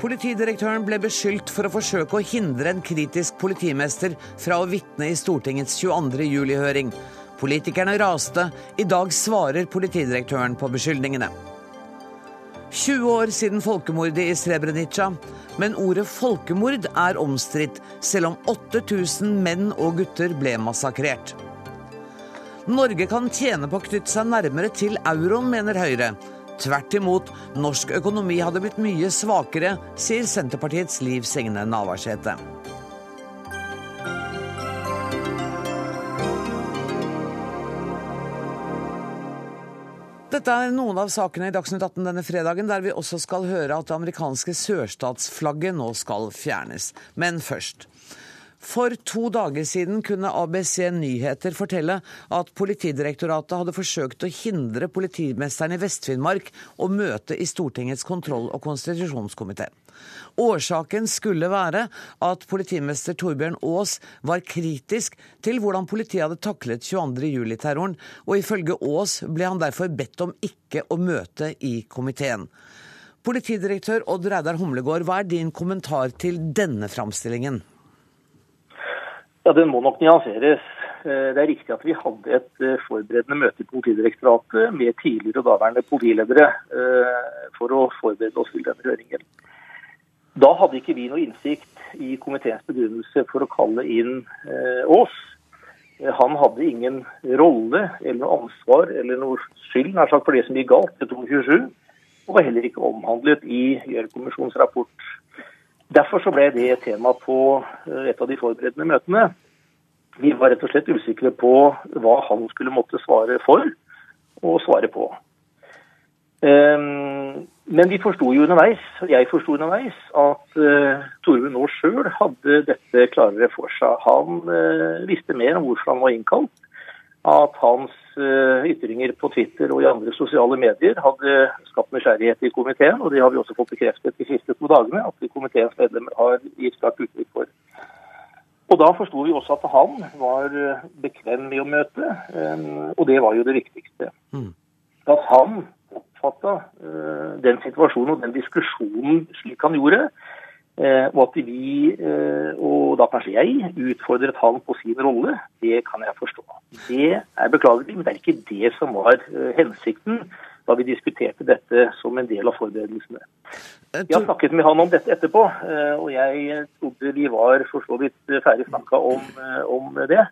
Politidirektøren ble beskyldt for å forsøke å hindre en kritisk politimester fra å vitne i Stortingets 22. juli-høring. Politikerne raste. I dag svarer politidirektøren på beskyldningene. 20 år siden folkemordet i Srebrenica, men ordet folkemord er omstridt, selv om 8000 menn og gutter ble massakrert. Norge kan tjene på å knytte seg nærmere til euroen, mener Høyre. Tvert imot, norsk økonomi hadde blitt mye svakere, sier Senterpartiets Liv Signe Navarsete. Dette er noen av sakene i Dagsnytt 18 denne fredagen, der vi også skal høre at det amerikanske sørstatsflagget nå skal fjernes. Men først. For to dager siden kunne ABC Nyheter fortelle at Politidirektoratet hadde forsøkt å hindre politimesteren i Vest-Finnmark å møte i Stortingets kontroll- og konstitusjonskomité. Årsaken skulle være at politimester Torbjørn Aas var kritisk til hvordan politiet hadde taklet 22.07-terroren, og ifølge Aas ble han derfor bedt om ikke å møte i komiteen. Politidirektør Odd Reidar Humlegård, hva er din kommentar til denne framstillingen? Ja, Den må nok nyanseres. Eh, det er riktig at vi hadde et eh, forberedende møte i Politidirektoratet med tidligere og daværende politiledere eh, for å forberede oss til denne høringen. Da hadde ikke vi noe innsikt i komiteens begrunnelse for å kalle inn Aas. Han hadde ingen rolle eller noe ansvar eller noe skyld nær sagt, for det som gikk galt til 227, og var heller ikke omhandlet i Gjørv-kommisjonens rapport. Derfor så ble det et tema på eh, et av de forberedende møtene. Vi var rett og slett usikre på hva han skulle måtte svare for og svare på. Ehm, men vi forsto jo underveis, jeg forsto underveis, at Torve nå sjøl hadde dette klarere for seg. Han uh, visste mer om hvorfor han var innkalt. At hans ytringer på Twitter og i andre sosiale medier hadde skapt nysgjerrighet i komiteen. Og det har vi også fått bekreftet de siste to dagene, at komiteens medlemmer har gitt klart uttrykk for. Og Da forsto vi også at han var bekvem med å møte, um, og det var jo det viktigste. Mm. At han oppfatta den situasjonen og den diskusjonen slik han gjorde, og at vi, uh, og da kanskje jeg, utfordret han på sin rolle, det kan jeg forstå. Det er beklagelig, men det er ikke det som var hensikten da vi diskuterte dette som en del av forberedelsene. Jeg har snakket med han om dette etterpå, og jeg trodde vi var for så vidt ferdig snakka om, om det.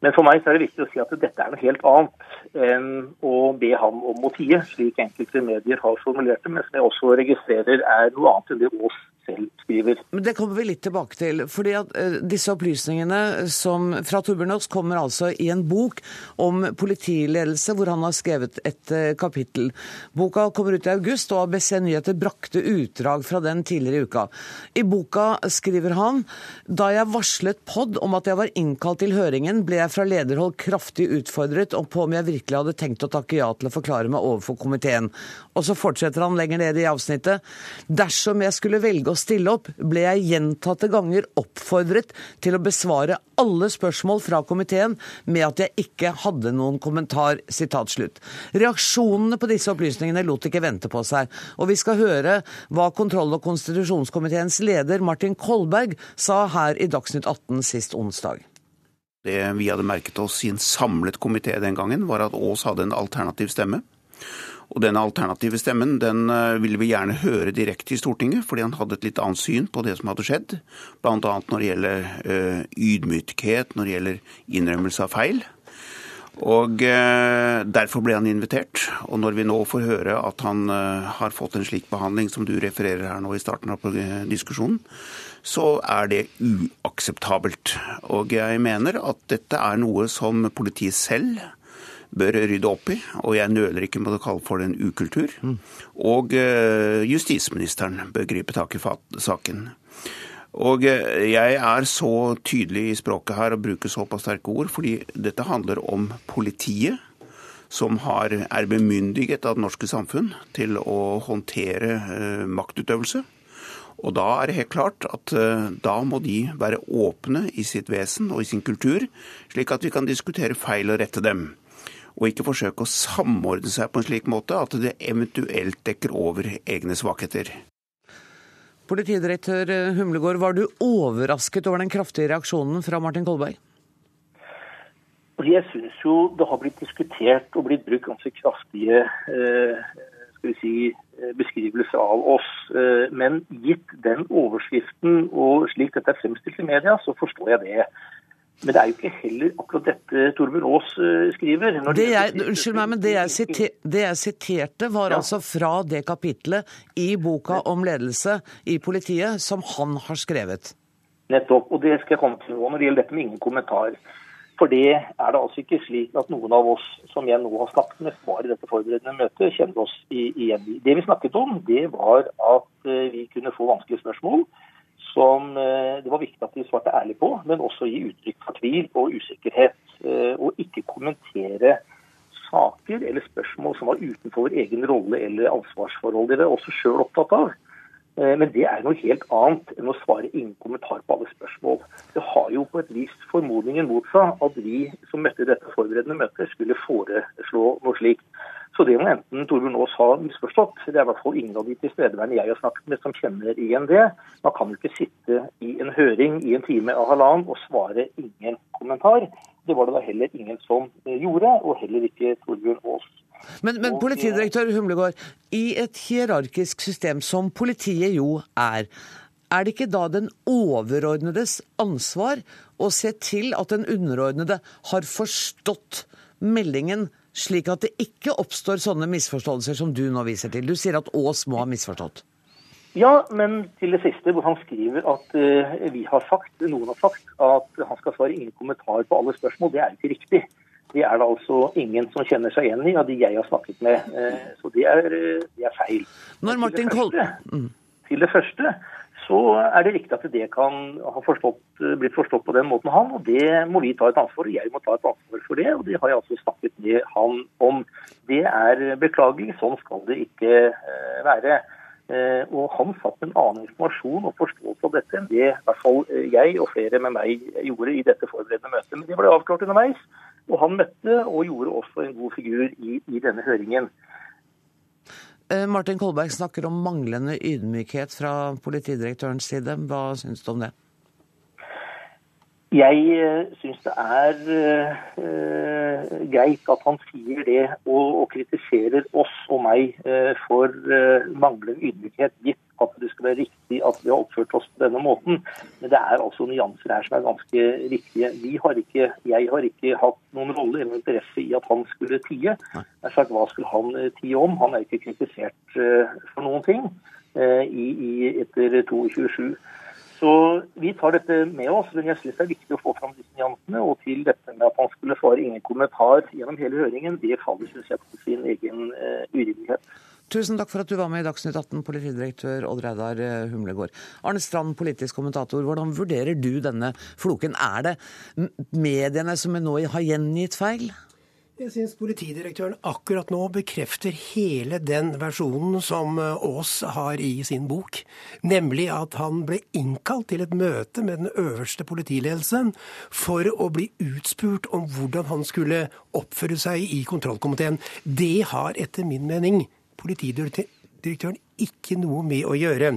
Men for meg så er det viktig å si at dette er noe helt annet enn å be ham om å tie, slik enkelte medier har formulert det, men som jeg også registrerer er noe annet enn det Aas selv skriver. Men Det kommer vi litt tilbake til. fordi at uh, Disse opplysningene som, fra Torbjørn kommer altså i en bok om politiledelse, hvor han har skrevet et uh, kapittel. Boka kommer ut i august, og ABC Nyheter brakte utdrag fra den tidligere i uka. I boka skriver han da jeg varslet POD om at jeg var innkalt til høringen, ble jeg fra lederhold kraftig utfordret om på om jeg virkelig hadde tenkt å takke ja til å forklare meg overfor komiteen. Og så fortsetter han lenger ned i avsnittet. Dersom jeg skulle velge å stille opp, ble jeg gjentatte ganger oppfordret til å besvare alle spørsmål fra komiteen med at jeg ikke hadde noen kommentar. Reaksjonene på disse opplysningene lot ikke vente på seg, og vi skal høre hva kontroll- og konstitusjonskomiteens leder Martin Kolberg sa her i Dagsnytt 18 sist onsdag. Det vi hadde merket oss i en samlet komité den gangen, var at Aas hadde en alternativ stemme. Og denne alternative stemmen den eh, ville vi gjerne høre direkte i Stortinget, fordi han hadde et litt annet syn på det som hadde skjedd. Bl.a. når det gjelder uh, ydmykhet, når det gjelder innrømmelse av feil. Og uh, Derfor ble han invitert. Og når vi nå får høre at han har fått en slik behandling som du refererer her nå i starten av diskusjonen, så er det uakseptabelt. Og jeg mener at dette er noe som politiet selv bør rydde opp i, og jeg nøler ikke med å kalle for det en ukultur. Mm. Og uh, justisministeren bør gripe tak i saken. Og uh, jeg er så tydelig i språket her og bruker såpass sterke ord, fordi dette handler om politiet. Som har, er bemyndiget av det norske samfunn til å håndtere uh, maktutøvelse. Og da er det helt klart at da må de være åpne i sitt vesen og i sin kultur, slik at vi kan diskutere feil og rette dem og ikke forsøke å samordne seg på en slik måte at det eventuelt dekker over egne svakheter. Politidirektør Humlegård, var du overrasket over den kraftige reaksjonen fra Martin Kolberg? Jeg syns jo det har blitt diskutert og blitt brukt ganske kraftige eh, skal vi si, eh, beskrivelser av oss. Eh, men gitt den overskriften og slik dette er fremstilt i media, så forstår jeg det. Men det er jo ikke heller akkurat dette Torbjørn Aas eh, skriver. Det jeg, unnskyld meg, men det jeg, siter, det jeg siterte, var ja. altså fra det kapitlet i boka om ledelse i politiet som han har skrevet. Nettopp. Og det skal jeg komme til nå når det gjelder dette med ingen kommentar. For det er det altså ikke slik at noen av oss som jeg nå har snakket med, var i dette forberedende møtet, kjenner oss igjen i. Det vi snakket om, det var at eh, vi kunne få vanskelige spørsmål som eh, det var viktig at de svarte ærlig på, men også gi uttrykk for tvil og usikkerhet. Eh, og ikke kommentere saker eller spørsmål som var utenfor vår egen rolle eller ansvarsforhold. Det er også sjøl opptatt av. Eh, men det er noe helt annet enn å svare ingen kommentar på alle spørsmål. Det har jo på et vis formodningen mot seg at vi som møtte dette forberedende møtet, skulle foreslå noe slikt. Så det må enten Torbjørn Aas ha misforstått. Det er i hvert fall ingen av de tilstedeværende jeg har snakket med som kjenner igjen det. Man kan jo ikke sitte i en høring i en time og halvannen og svare ingen kommentar. Det var det da heller ingen som eh, gjorde, og heller ikke Torbjørn Aas. Men, men politidirektør Humlegård, i et hierarkisk system som politiet jo er, er det ikke da den overordnedes ansvar å se til at den underordnede har forstått meldingen, slik at det ikke oppstår sånne misforståelser som du nå viser til? Du sier at Aas må ha misforstått. Ja, men til det siste, hvor han skriver at uh, vi har sagt, noen har sagt at han skal svare ingen kommentar på alle spørsmål, det er ikke riktig. Det er det altså ingen som kjenner seg igjen i av de jeg har snakket med. Uh, så det er, uh, det er feil. Når Martin Koll... Mm. Til det første så er det riktig at det kan ha forstått, blitt forstått på den måten han, og det må vi ta et ansvar og Jeg må ta et ansvar for det, og det har jeg altså snakket med han om. Det er beklagelig, sånn skal det ikke eh, være. Og han satt med en annen informasjon og forståelse av dette enn det i hvert fall jeg og flere med meg gjorde i dette forberedende møtet. Men det ble avklart underveis. Og han møtte og gjorde også en god figur i, i denne høringen. Eh, Martin Kolberg snakker om manglende ydmykhet fra politidirektørens side. Hva syns du om det? Jeg uh, syns det er uh, greit at han sier det og, og kritiserer oss og meg uh, for manglende ydmykhet, gitt at det skal være riktig at vi har oppført oss på denne måten. Men det er altså nyanser her som er ganske viktige. Vi har ikke, jeg har ikke hatt noen rolle eller interesse i at han skulle tie. Jeg sagt, Hva skulle han tie om? Han er ikke kritisert for noen ting i, i etter 227. Så vi tar dette med oss, men jeg syns det er viktig å få fram disse nyansene. Og til dette med at han skulle svare ingen kommentar gjennom hele høringen, det faller synes jeg på sin egen uh, urimelighet. Tusen takk for at du var med i Dagsnytt 18, politidirektør Odd Reidar eh, Humlegård. Arne Strand, politisk kommentator, hvordan vurderer du denne floken? Er det mediene som nå har gjengitt feil? Jeg syns politidirektøren akkurat nå bekrefter hele den versjonen som eh, Aas har i sin bok. Nemlig at han ble innkalt til et møte med den øverste politiledelsen for å bli utspurt om hvordan han skulle oppføre seg i kontrollkomiteen. Det har etter min mening politidirektøren ikke noe med å gjøre.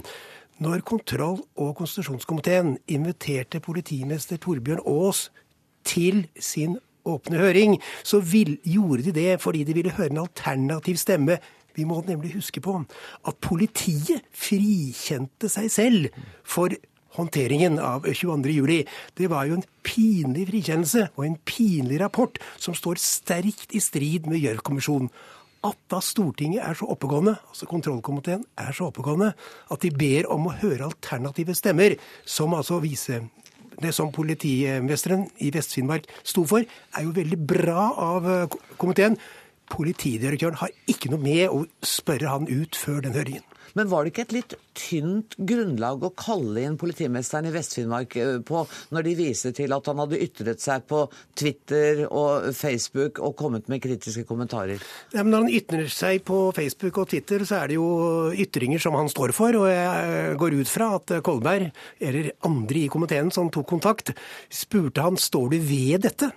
Når kontroll- og konstitusjonskomiteen inviterte politimester Torbjørn Aas til sin åpne høring, så vil, gjorde de det fordi de ville høre en alternativ stemme. Vi må nemlig huske på at politiet frikjente seg selv for håndteringen av 22.07. Det var jo en pinlig frikjennelse og en pinlig rapport som står sterkt i strid med Gjørv-kommisjonen. At da Stortinget er så oppegående, altså kontrollkomiteen er så oppegående, at de ber om å høre alternative stemmer, som altså viser det som politimesteren i Vest-Finnmark sto for, er jo veldig bra av eh, komiteen. Politidirektøren har ikke noe med å spørre han ut før den høringen. Men var det ikke et litt tynt grunnlag å kalle inn politimesteren i Vest-Finnmark eh, på, når de viser til at han hadde ytret seg på Twitter og Facebook og kommet med kritiske kommentarer? Ja, men når han ytrer seg på Facebook og Twitter, så er det jo ytringer som han står for. Og jeg går ut fra at Kolberg, eller andre i komiteen som tok kontakt, spurte han står du ved dette.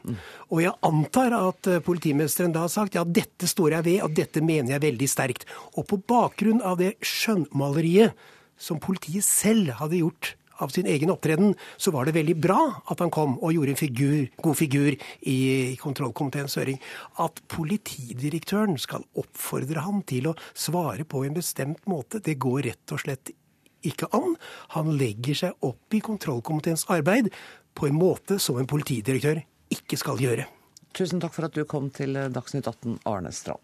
Og jeg antar at politimesteren da har sagt ja, dette står jeg ved, og dette mener jeg veldig sterkt. Og på bakgrunn av det skjønnmaleriet som politiet selv hadde gjort av sin egen opptreden, så var det veldig bra at han kom og gjorde en figur, god figur i kontrollkomiteens høring. At politidirektøren skal oppfordre ham til å svare på en bestemt måte, det går rett og slett ikke an. Han legger seg opp i kontrollkomiteens arbeid på en måte som en politidirektør ikke skal gjøre. Tusen takk for at du kom til Dagsnytt 18, Arne Strand.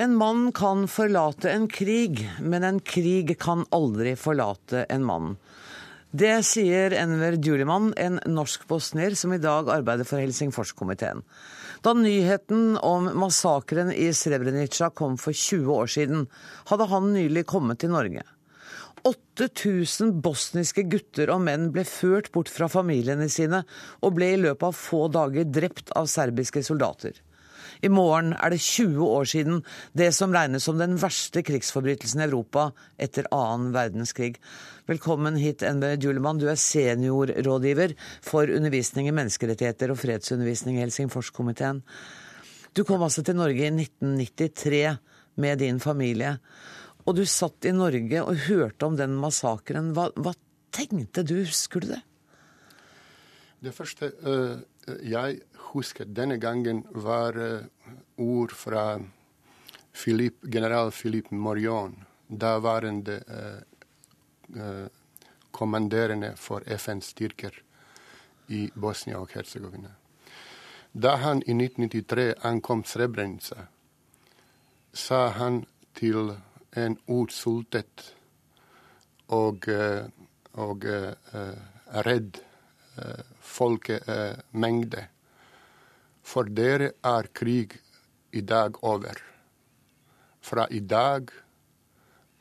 En mann kan forlate en krig, men en krig kan aldri forlate en mann. Det sier Enver Djuliman, en norsk bosnier som i dag arbeider for Helsingforskomiteen. Da nyheten om massakren i Srebrenica kom for 20 år siden, hadde han nylig kommet til Norge. 8000 bosniske gutter og menn ble ført bort fra familiene sine og ble i løpet av få dager drept av serbiske soldater. I morgen er det 20 år siden det som regnes som den verste krigsforbrytelsen i Europa etter annen verdenskrig. Velkommen hit, NB Julemann. Du er seniorrådgiver for undervisning i menneskerettigheter og fredsundervisning i Helsingforskomiteen. Du kom altså til Norge i 1993 med din familie. Og du satt i Norge og hørte om den massakren. Hva, hva tenkte du, husker du det? Det første uh, jeg husker denne gangen, var uh, ord fra Philippe, general Philippe Morion, daværende uh, uh, kommanderende for FN-styrker i Bosnia og Herzegovina. Da han i 1993 ankom Srebrenica, sa han til en utsultet og, og redd folkemengde for dere er krig i dag over. Fra i dag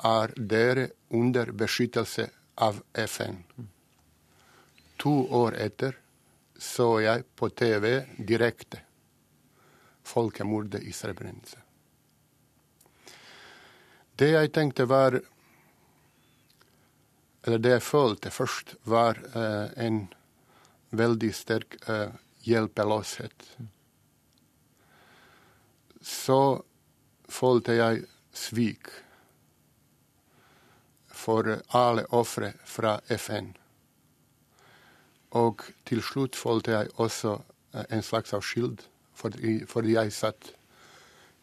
er dere under beskyttelse av FN. To år etter så jeg på TV direkte folkemordet i Srebrenica. Det jeg tenkte var Eller det jeg følte først, var eh, en veldig sterk uh, hjelpeløshet så følte jeg svik for alle ofre fra FN. Og til slutt følte jeg også eh, en slags av skyld, fordi, fordi jeg satt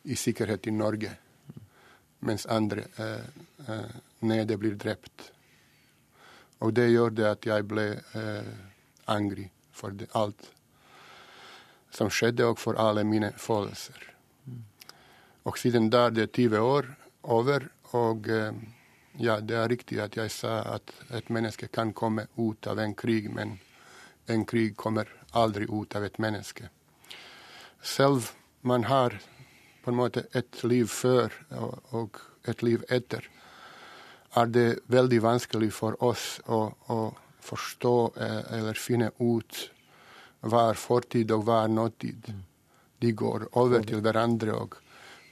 i sikkerhet i Norge, mens andre eh, eh, nede blir drept. Og det gjorde at jeg ble eh, angry for det, alt som skjedde, og for alle mine følelser. Og siden da det er 20 år over, og eh, ja, det er riktig at jeg sa at et menneske kan komme ut av en krig, men en krig kommer aldri ut av et menneske. Selv man har på en måte et liv før og et liv etter, er det veldig vanskelig for oss å, å forstå eh, eller finne ut hva er fortid og hva er nåtid. De går over til hverandre. og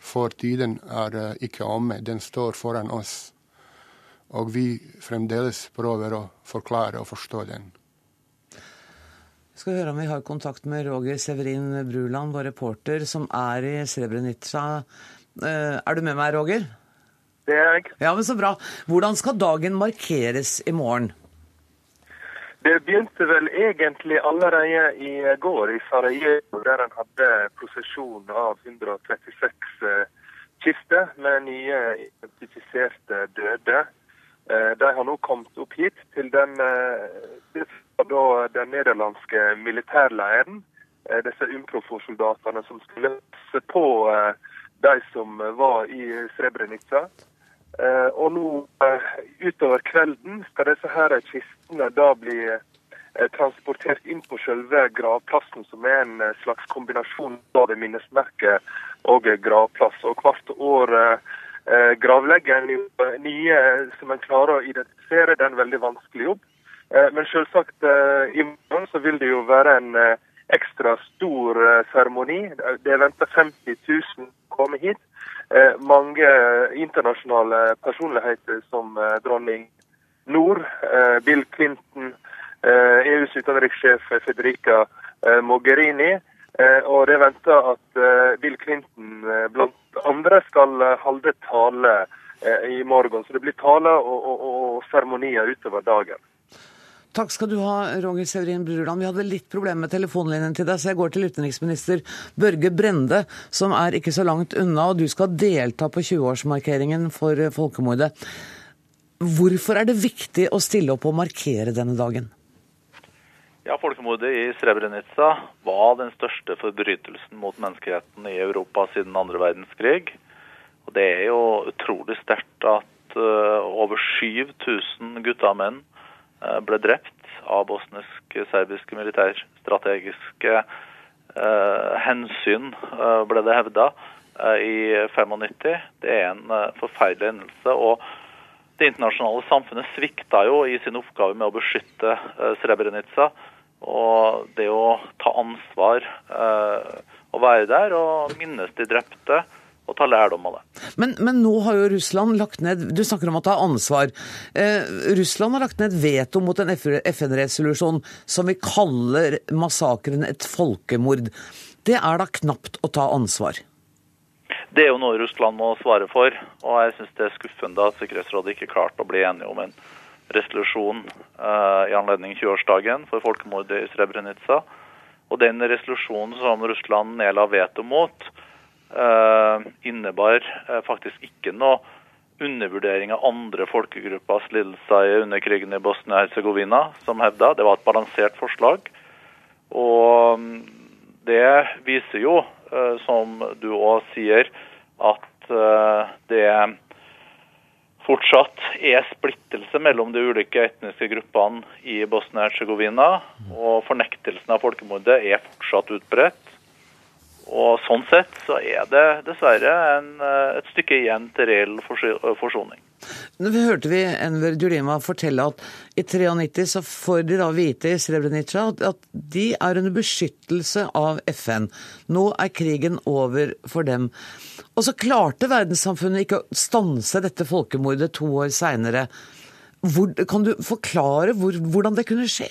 fortiden er eh, ikke omme. Den står foran oss. Og vi fremdeles prøver å forklare og forstå den. Vi skal høre om vi har kontakt med Roger Severin Bruland, vår reporter, som er i Srebrenica. Eh, er du med meg, Roger? Det er jeg. Ja, men Så bra. Hvordan skal dagen markeres i morgen? Det begynte vel egentlig allerede i går i Sarajevo, der en hadde prosesjon av 136 eh, kister med nye identifiserte døde. Eh, de har nå kommet opp hit til den, eh, den nederlandske militærleiren. Disse UMPROFOR-soldatene som skulle passe på de som var i Srebrenica. Uh, og nå uh, utover kvelden skal disse her kistene da bli uh, transportert inn på selve gravplassen, som er en slags kombinasjon av det minnesmerket og gravplass. Og hvert år gravlegger en nye som en klarer å identifisere. Det er en veldig vanskelig jobb. men selvsagt, i morgen så vil det jo være en ekstra stor seremoni. Det er venta 50 000 komme hit. Eh, mange internasjonale personligheter som eh, dronning Nord, eh, Bill Clinton, EUs utenrikssjef Federica Mogherini Og det er venta at Bill Clinton blant andre skal holde tale i morgen. Så det blir taler og seremonier utover dagen. Takk skal du ha, Roger Severin Brurland. Vi hadde litt problemer med telefonlinjen til deg, så jeg går til utenriksminister Børge Brende, som er ikke så langt unna, og du skal delta på 20-årsmarkeringen for folkemordet. Hvorfor er det viktig å stille opp og markere denne dagen? Ja, Folkemordet i Srebrenica var den største forbrytelsen mot menneskeheten i Europa siden andre verdenskrig. Og Det er jo utrolig sterkt at uh, over 7000 gutter og menn Eh, ble drept av bosnisk-serbiske militærstrategiske eh, hensyn, eh, ble det hevda, i 95. Det er en forferdelig hendelse. og Det internasjonale samfunnet svikta jo i sin oppgave med å beskytte Srebrenica. Og det å ta ansvar og være der og minnes de drepte og ta lærdom av det. Men, men, nå har jo Russland lagt ned Du snakker om å ta ansvar. Eh, Russland har lagt ned veto mot en FN-resolusjon som vi kaller massakren et folkemord. Det er da knapt å ta ansvar? Det er jo noe Russland må svare for. Og jeg syns det er skuffende at Sikkerhetsrådet ikke klarte å bli enige om en resolusjon eh, i anledning 20-årsdagen for folkemordet i Srebrenica. Og den resolusjonen som Russland nedla veto mot, innebar eh, faktisk ikke noe undervurdering av andre folkegruppers lidelser under krigen i Bosnia-Hercegovina, som hevda. Det var et balansert forslag. Og mm, det viser jo, eh, som du òg sier, at det fortsatt er splittelse mellom de ulike etniske gruppene i Bosnia-Hercegovina. Og fornektelsen av folkemordet er fortsatt utbredt. Og Sånn sett så er det dessverre en, eh, et stykke igjen til reell forsoning. Nå hørte vi Enver Dulima fortelle at i 93 så får de da vite i Srebrenica at de er under beskyttelse av FN. Nå er krigen over for dem. Og så klarte verdenssamfunnet ikke å stanse dette folkemordet to år seinere. Kan du forklare hvor, hvordan det kunne skje?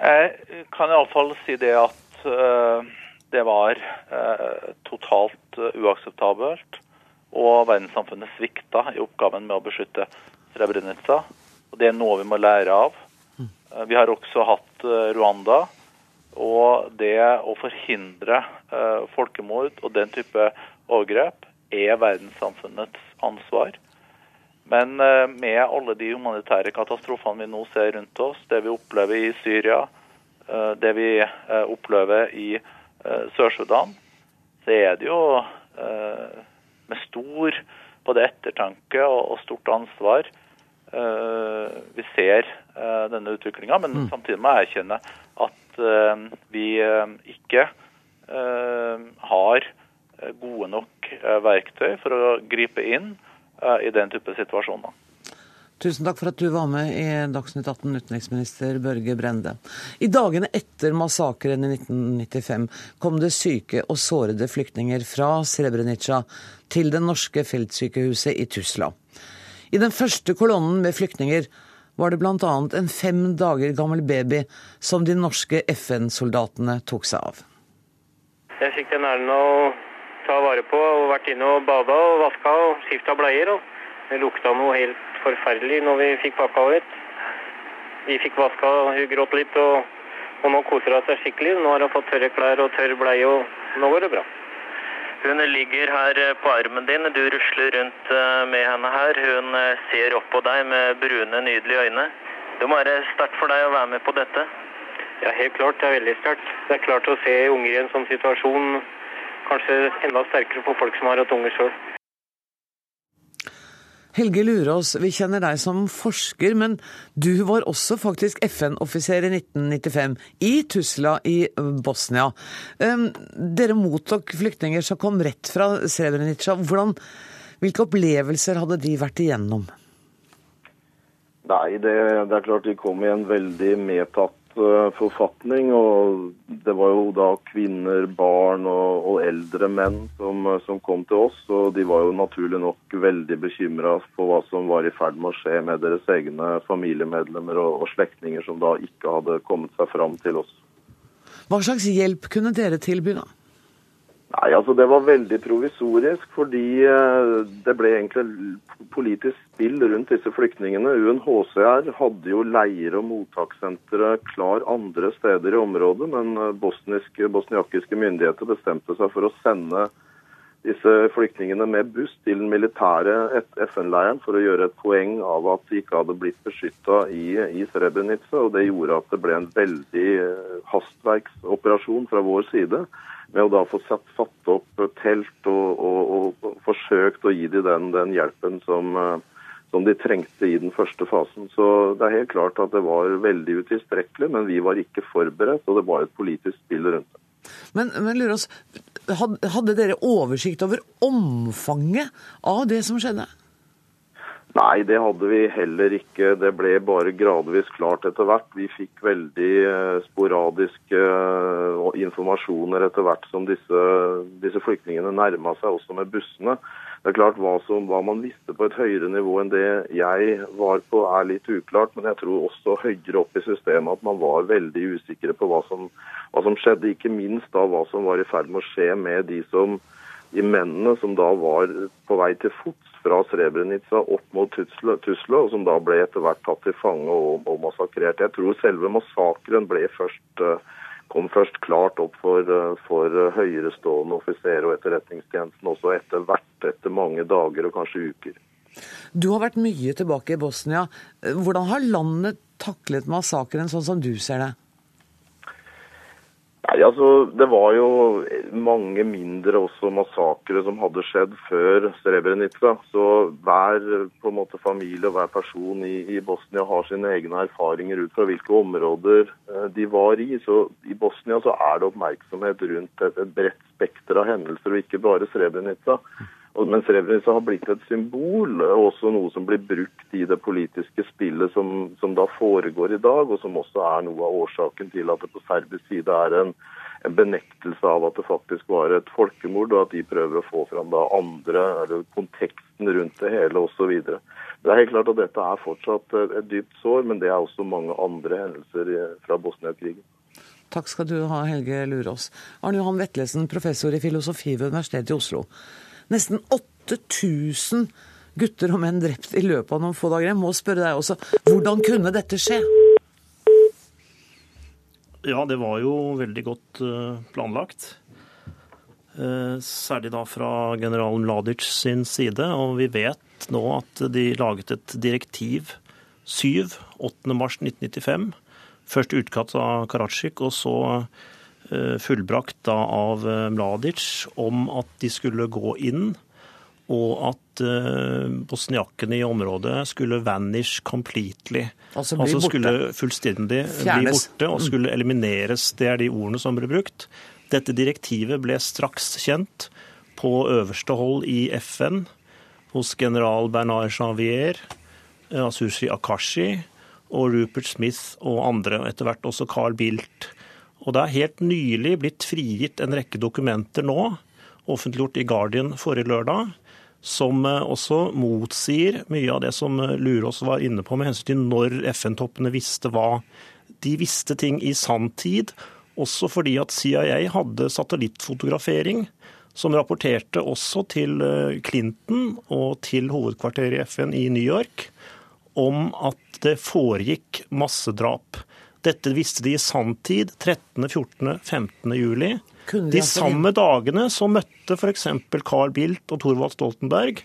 Jeg kan iallfall si det at Eh, det var eh, totalt eh, uakseptabelt. Og verdenssamfunnet svikta i oppgaven med å beskytte Srebrenica. Og det er noe vi må lære av. Vi har også hatt Rwanda. Og det å forhindre folkemord og den type overgrep er verdenssamfunnets ansvar. Men med alle de humanitære katastrofene vi nå ser rundt oss, det vi opplever i Syria, Eh, det vi eh, opplever i eh, Sør-Sudan, så er det jo med stor både ettertanke og stort ansvar vi ser denne utviklinga. Men mm. samtidig må jeg erkjenne at vi ikke har gode nok verktøy for å gripe inn i den type situasjoner. Tusen takk for at du var med i Dagsnytt 18, utenriksminister Børge Brende. I dagene etter massakren i 1995 kom det syke og sårede flyktninger fra Srebrenica til det norske feltsykehuset i Tusla. I den første kolonnen med flyktninger var det bl.a. en fem dager gammel baby som de norske FN-soldatene tok seg av. Jeg fikk den æren å ta vare på og vært inne og bada og vaska og skifta bleier. og Det lukta noe helt forferdelig når vi fikk pakka ut. Vi fikk vaska, hun gråt litt, og, og nå koser hun seg skikkelig. Nå har hun fått tørre klær og tørr bleie, og nå går det bra. Hun ligger her eh, på armen din, du rusler rundt eh, med henne her. Hun eh, ser opp på deg med brune, nydelige øyne. Det må være sterkt for deg å være med på dette? Ja, helt klart. Det er veldig sterkt. Det er klart å se unger i en sånn situasjon kanskje enda sterkere for folk som har hatt unger sjøl. Helge Lurås, vi kjenner deg som forsker, men du var også faktisk FN-offiser i 1995 i Tusla i Bosnia. Dere mottok flyktninger som kom rett fra Srebrenica. Hvordan, hvilke opplevelser hadde de vært igjennom? Nei, det, det er klart de kom i en veldig medtatt forfatning. Og det var jo da kvinner, barn og, og eldre menn som, som, kom til oss. Og de var jo naturlig nok veldig bekymra for hva som var i ferd med å skje med deres egne familiemedlemmer og, og slektninger som da ikke hadde kommet seg fram til oss. Hva slags hjelp kunne dere tilby da? Nei, altså Det var veldig provisorisk, fordi eh, det ble egentlig politisk spill rundt disse flyktningene. UNHCR hadde jo leire og mottakssentre klar andre steder i området, men eh, bosniske, bosniakiske myndigheter bestemte seg for å sende disse flyktningene med buss til den militære FN-leiren for å gjøre et poeng av at de ikke hadde blitt beskytta i, i Srebrenica. og Det gjorde at det ble en veldig eh, hastverksoperasjon fra vår side med å da få satt, satt opp telt og, og, og, forsøkt å gi dem den, den hjelpen som, eh, som, de trengte i den første fasen. Så det er helt klart at det var veldig utilstrekkelig, men vi var ikke forberedt, og det var et politisk spill rundt det. Men, men Lurås, hadde dere oversikt over omfanget av det som skjedde? Nei, det hadde vi heller ikke. Det ble bare gradvis klart etter hvert. Vi fikk veldig eh, sporadiske uh, informasjoner etter hvert som disse, disse flyktningene nærma seg, også med bussene. Det er klart hva, som, hva, man visste på et høyere nivå enn det jeg var på, er litt uklart. Men jeg tror også høyere opp i systemet at man var veldig usikre på hva som, hva som skjedde. Ikke minst da hva som var i ferd med å skje med de som de mennene som da var på vei til fots fra Srebrenica opp mot Tuslo, og som da ble etter hvert tatt til fange og, og, massakrert. Jeg tror selve massakren først, eh, kom først klart opp for, eh, for høyerestående offiserer og etterretningstjenesten også etter hvert, etter mange dager og kanskje uker. Du har vært mye tilbake i Bosnia. Hvordan har landet taklet massakren sånn som du ser det? Nei, altså, Det var jo mange mindre også massakre som hadde skjedd før Srebrenica. Så hver på en måte, familie og hver person i, i, Bosnia har sine egne erfaringer ut fra hvilke områder eh, de var i. Så I Bosnia så er det oppmerksomhet rundt et, et bredt spekter av hendelser, og ikke bare Srebrenica. Men Srebrenica har blitt et symbol, og også noe som blir brukt i det politiske spillet som, som, da foregår i dag, og som også er noe av årsaken til at det på serbisk side er en, en benektelse av at det faktisk var et folkemord, og at de prøver å få fram da andre, eller konteksten rundt det hele osv. Det er helt klart at dette er fortsatt et dypt sår, men det er også mange andre hendelser fra Bosnia-krigen. Takk skal du ha, Helge Lurås. Arne Johan Vetlesen, professor i filosofi ved Universitetet i Oslo. Nesten 8000 gutter og menn drept i løpet av noen få dager. Jeg må spørre deg også, hvordan kunne dette skje? Ja, det var jo veldig godt eh, planlagt. Eh, særlig da fra general Mladic sin side. Og vi vet nå at de laget et direktiv 7 8.3.1995. Først utkast av Karatsjik, og så fullbrakt da av eh, Mladic om at de skulle gå inn, og at bosniakene bosniakkene i området skulle vanish completely. Altså, altså skulle fullstendig Fjernes. bli borte og mm. skulle elimineres. Det er de ordene som ble brukt. Dette direktivet ble straks kjent på øverste hold i FN hos general Bernard Javier, Asushi Akashi og Rupert Smith og andre, og etter hvert også Carl Bildt. Og det er helt nylig blitt frigitt en rekke dokumenter nå, offentliggjort i Guardian forrige lørdag, som eh, også motsier mye av det som eh, Lurås var inne på med hensyn til når FN-toppene visste hva. De visste ting i sanntid, også fordi at CIA hadde satellittfotografering som rapporterte også til eh, Clinton og til hovedkvarteret i FN i New York om at det foregikk massedrap. Dette visste de i sanntid 13., 14., 15. juli. De samme dagene så møtte f.eks. Carl Bildt og Thorvald Stoltenberg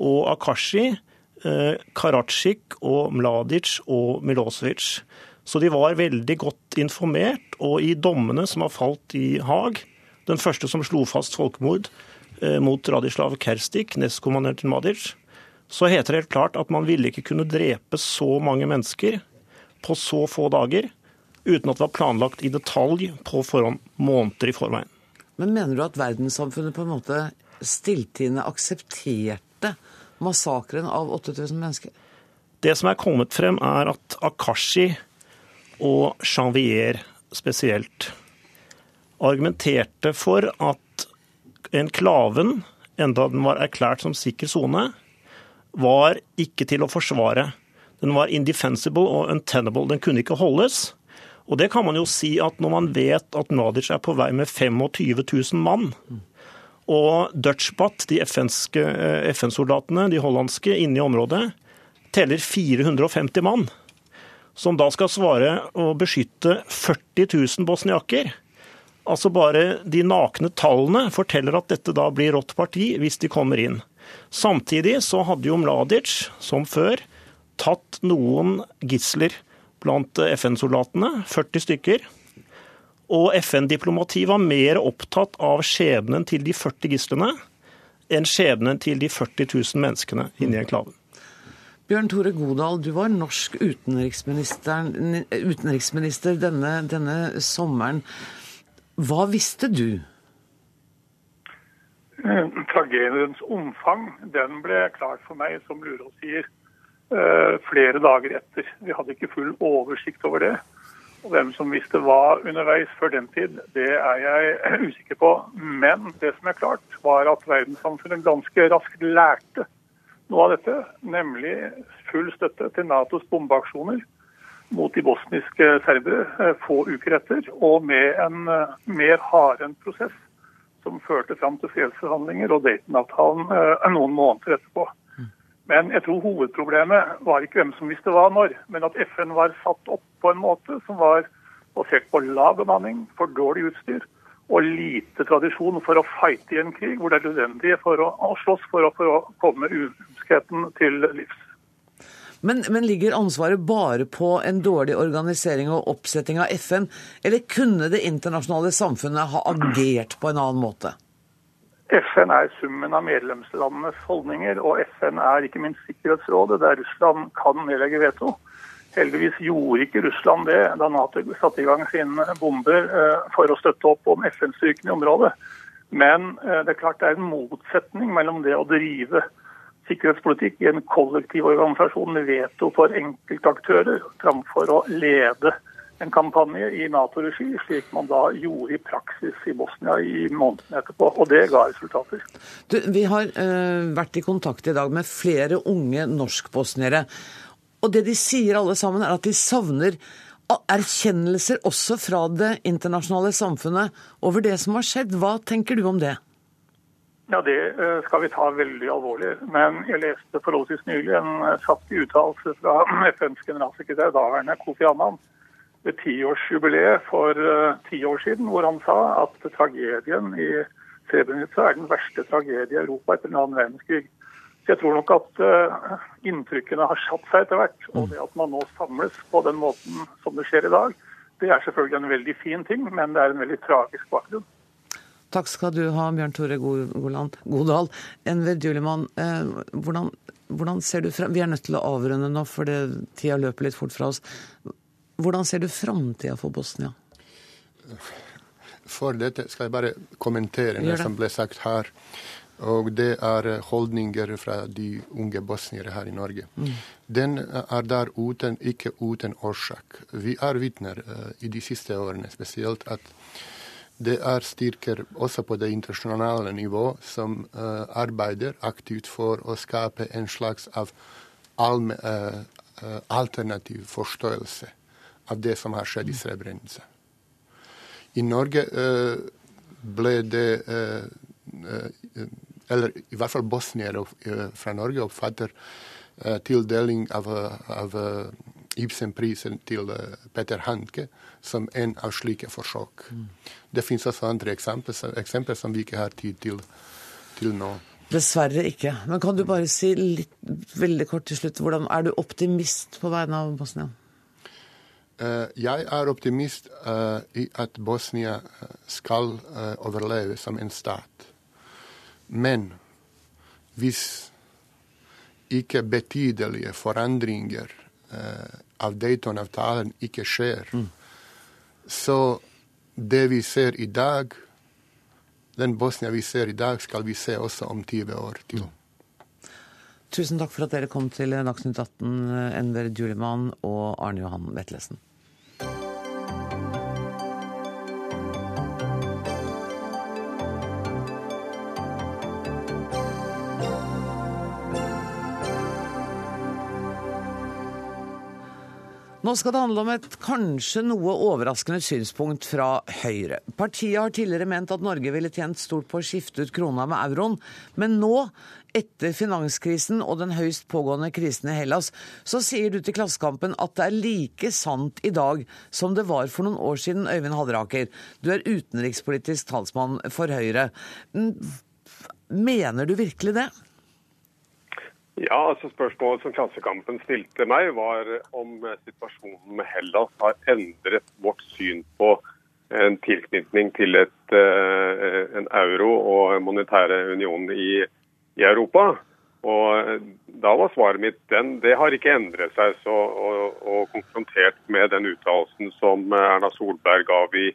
og Akashi eh, Karadzic og Mladic og Milosevic. Så de var veldig godt informert, og i dommene som har falt i Haag, den første som slo fast folkemord eh, mot Radislav Kerstik, nestkommandør til Madic, så heter det helt klart at man ville ikke kunne drepe så mange mennesker på så få dager uten at det var planlagt i detalj på forhånd, måneder i forveien. Men mener du at verdenssamfunnet på en måte stilltiende aksepterte massakren av 8000 mennesker? Det som er kommet frem, er at Akashi og Janvier spesielt argumenterte for at enklaven, enda den var erklært som sikker sone, var ikke til å forsvare. Den var indefensible og untenable. Den kunne ikke holdes. Og det kan man jo si at når man vet at Mladic er på vei med 25 000 mann, og Dutchbat, de FN-soldatene, de hollandske, inne i området, teller 450 mann, som da skal svare og beskytte 40 000 bosniaker. Altså bare de nakne tallene forteller at dette da blir rått parti hvis de kommer inn. Samtidig så hadde jo Mladic, som før, tatt noen gisler blant FN-soldatene, 40 stykker. Og FN-diplomati var mer opptatt av skjebnen til de 40 gislene enn skjebnen til de 40 000 menneskene inni enklaven. Bjørn Tore Godal, du var norsk utenriksminister denne, denne sommeren. Hva visste du? Eh, tragediens omfang den ble klart for meg, som Lurås sier, flere dager etter. Vi hadde ikke full oversikt over det. Og Hvem som visste hva underveis før den tid, det er jeg usikker på. Men det som er klart, var at verdenssamfunnet ganske raskt lærte noe av dette. Nemlig full støtte til Natos bombeaksjoner mot de bosniske serbere eh, få uker etter. Og med en eh, mer hardhendt prosess som førte fram til fredsforhandlinger og Dayton-avtalen eh, noen måneder etterpå. Men jeg tror hovedproblemet var ikke hvem som visste hva når, men at FN var satt opp på en måte som var basert på lav bemanning, for dårlig utstyr og lite tradisjon for å fighte i en krig hvor det er nødvendig for å, å slåss for å, for å komme umenneskeligheten til livs. Men, men, ligger ansvaret bare på en dårlig organisering og oppsetting av FN, eller kunne det internasjonale samfunnet ha agert på en annen måte? FN er summen av medlemslandenes holdninger, og FN er ikke minst Sikkerhetsrådet, der Russland kan nedlegge veto. Heldigvis gjorde ikke Russland det da Nato satte i gang sine bomber eh, for å støtte opp om FN-styrkene i området. Men eh, det er klart det er en motsetning mellom det å drive sikkerhetspolitikk i en kollektiv organisasjon med veto for enkeltaktører, framfor å lede en kampanje i Nato-regi, slik man da gjorde i praksis i Bosnia i månedene etterpå. Og det ga resultater. Du, vi har uh, vært i kontakt i dag med flere unge norskbosniere. Og det de sier alle sammen, er at de savner erkjennelser også fra det internasjonale samfunnet over det som har skjedd. Hva tenker du om det? Ja, Det eh, skal vi ta veldig alvorlig. Men jeg leste forholdsvis nylig en satt saftig uttalelse fra FNs generalsekretær, daværende Kofi Annan, ved tiårsjubileet for uh, ti år siden, hvor han sa at tragedien i Srebrenica er den verste tragedien i Europa etter en annen verdenskrig. Så jeg tror nok at uh, inntrykkene har satt seg etter hvert. Og det at man nå samles på den måten som det skjer i dag, det er selvfølgelig en veldig fin ting, men det er en veldig tragisk bakgrunn. Takk skal du ha, Bjørn Tore Godal. Enver Julemann, eh, hvordan, hvordan, ser du frem Vi er nødt til å avrunde nå, for det, tida løper litt fort fra oss. Hvordan ser du framtida for Bosnia? For dette skal jeg bare kommentere det, som ble sagt her. Og det er holdninger fra de unge bosniere her i Norge. Mm. Den er der uten, ikke uten årsak. Vi er vitner uh, i de siste årene spesielt at det er styrker også på det internasjonale nivå som uh, arbeider aktivt for å skape en slags av allme, uh, alternativ forståelse av det som har skjedd i Srebrenica. I Norge uh, ble det uh, uh, Eller i hvert fall bosniere fra Norge oppfatter tildeling av, av Ibsen-prisen til Peter Hanke som en av slike forsøk. Mm. Det finnes også andre eksempler, eksempler, som vi ikke har tid til, til nå. Dessverre ikke. Men kan du bare si litt, veldig kort til slutt, hvordan er du optimist på vegne av Bosnia? Eh, jeg er optimist uh, i at Bosnia eh, skal overleve som en stat. Men hvis ikke betydelige forandringer av Dayton-avtalen ikke skjer, mm. så det vi ser i dag, den Bosnia vi ser i dag, skal vi se også om 20 år til. Mm. Tusen takk for at dere kom til Dagsnytt 18, Enver Juliman og Arne Johan Vetlesen. Nå skal det handle om et kanskje noe overraskende synspunkt fra Høyre. Partiet har tidligere ment at Norge ville tjent stort på å skifte ut krona med euroen, men nå, etter finanskrisen og den høyst pågående krisen i Hellas, så sier du til Klassekampen at det er like sant i dag som det var for noen år siden, Øyvind Halleraker. Du er utenrikspolitisk talsmann for Høyre. Mener du virkelig det? Ja, altså Spørsmålet som Klassekampen stilte meg, var om situasjonen med Hellas har endret vårt syn på en tilknytning til et, eh, en euro og monetære union i, i, Europa. Og Da var svaret mitt den, det har ikke endret seg. så og, og konfrontert med den uttalelsen som Erna Solberg gav i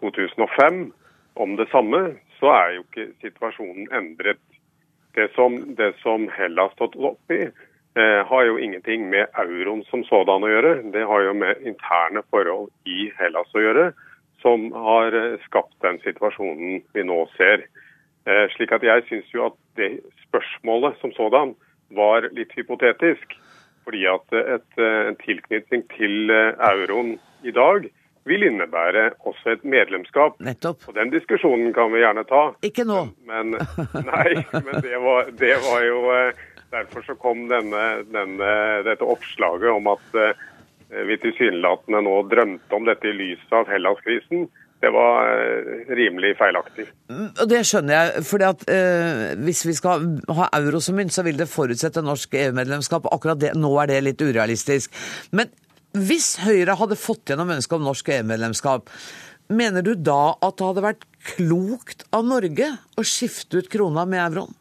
2005 om det samme, så er jo ikke situasjonen endret det som, det som Hellas stått opp i, eh, har jo ingenting med euroen som sådan å gjøre. Det har jo med interne forhold i Hellas å gjøre, som har eh, skapt den situasjonen vi nå ser. Eh, slik at jeg syns jo at det spørsmålet som sådan var litt hypotetisk. Fordi at et, en tilknytning til eh, euroen i dag vil innebære også et medlemskap. Nettopp. Og Den diskusjonen kan vi gjerne ta. Ikke nå. Men, nei, men det var, det var, jo eh, Derfor så kom denne, denne, dette oppslaget om at uh, vi tilsynelatende nå drømte om dette i lyset av Hellas-krisen. Det var uh, rimelig feilaktig. Mm, og Det skjønner jeg. fordi at eh, Hvis vi skal ha euro som mynt, så vil det forutsette norsk EU-medlemskap. Akkurat det, nå er det litt urealistisk. Men hvis Høyre hadde fått gjennom ønsket om norsk EU-medlemskap, mener du da at det hadde vært klokt av Norge å skifte ut krona med euroen?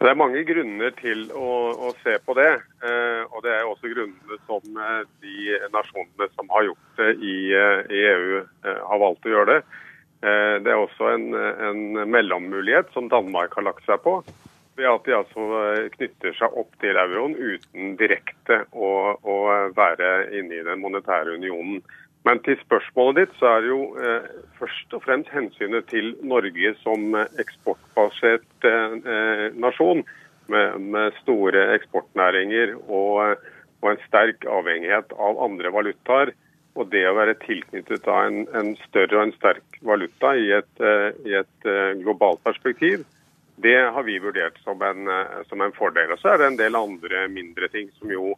Det er mange grunner til å, å se på det. Eh, og det er også grunnene som eh, de nasjonene som har gjort det i, eh, i EU, eh, har valgt å gjøre det. Eh, det er også en, en mellommulighet som Danmark har lagt seg på ved at de altså eh, knytter seg opp til euroen uten direkte å, å være inne i den monetære unionen. Men til spørsmålet ditt, så er det jo eh, først og fremst hensynet til Norge som eksportbasert eh, nasjon, med, med, store eksportnæringer og, og, en sterk avhengighet av andre valutaer. Og det å være tilknyttet av en, en større og en sterk valuta i et, eh, i et eh, globalt perspektiv, det har vi vurdert som en, eh, som en fordel. Og så er det en del andre mindre ting, som jo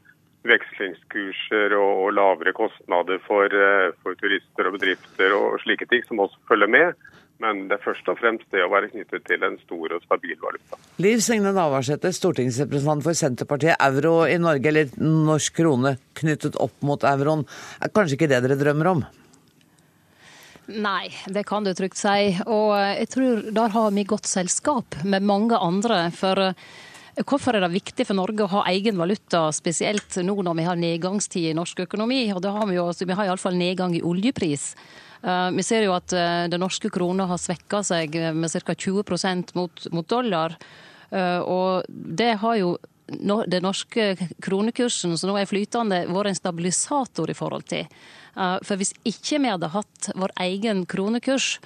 vekslingskurser og, og lavere kostnader for, eh, for, turister og bedrifter og slike ting, som også følger med. Men det er først og fremst det å være knyttet til en stor og stabil valuta. Liv Signe Navarsete, stortingsrepresentant for Senterpartiet. Euro i Norge, eller norsk krone knyttet opp mot euroen, er kanskje ikke det dere drømmer om? Nei, det kan du trygt si. Og jeg tror der har vi godt selskap med mange andre. For eh, hvorfor er det viktig for Norge å ha egen valuta, spesielt nå når vi har nedgangstid i norsk økonomi? Og det har vi jo vi har iallfall nedgang i oljepris. Uh, vi ser jo at uh, den norske krona har svekka seg med ca. 20 mot, mot dollar. Og det har jo den norske kronekursen, som nå er flytende, vært en stabilisator i forhold til. Eh, for hvis ikke vi hadde hatt vår egen kronekurs,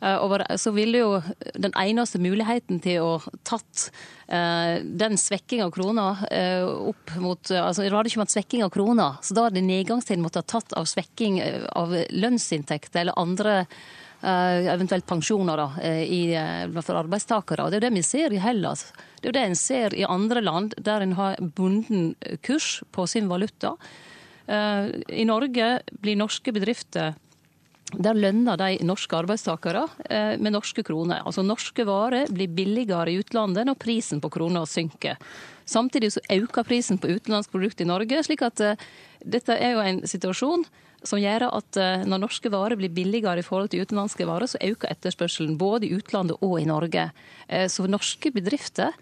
eh, så ville jo den eneste muligheten til å tatt eh, den svekking av krona opp mot altså Det hadde ikke vært svekking av krona, så da hadde nedgangstiden måttet ha tatt av svekking av lønnsinntekter eller andre eventuelt pensjoner da, i, for arbeidstakere. Det er jo det vi ser i Hellas. Det er jo det en ser i andre land, der en har bunden kurs på sin valuta. Eh, I Norge blir norske bedrifter der lønner de norske arbeidstakere eh, med norske kroner. Altså Norske varer blir billigere i utlandet når prisen på kroner synker. Samtidig så øker prisen på utenlandske produkter i Norge. slik at dette er jo en situasjon som gjør at uh, når norske varer blir billigere i forhold til utenlandske varer, så øker etterspørselen både i utlandet og i Norge. Uh, så norske bedrifter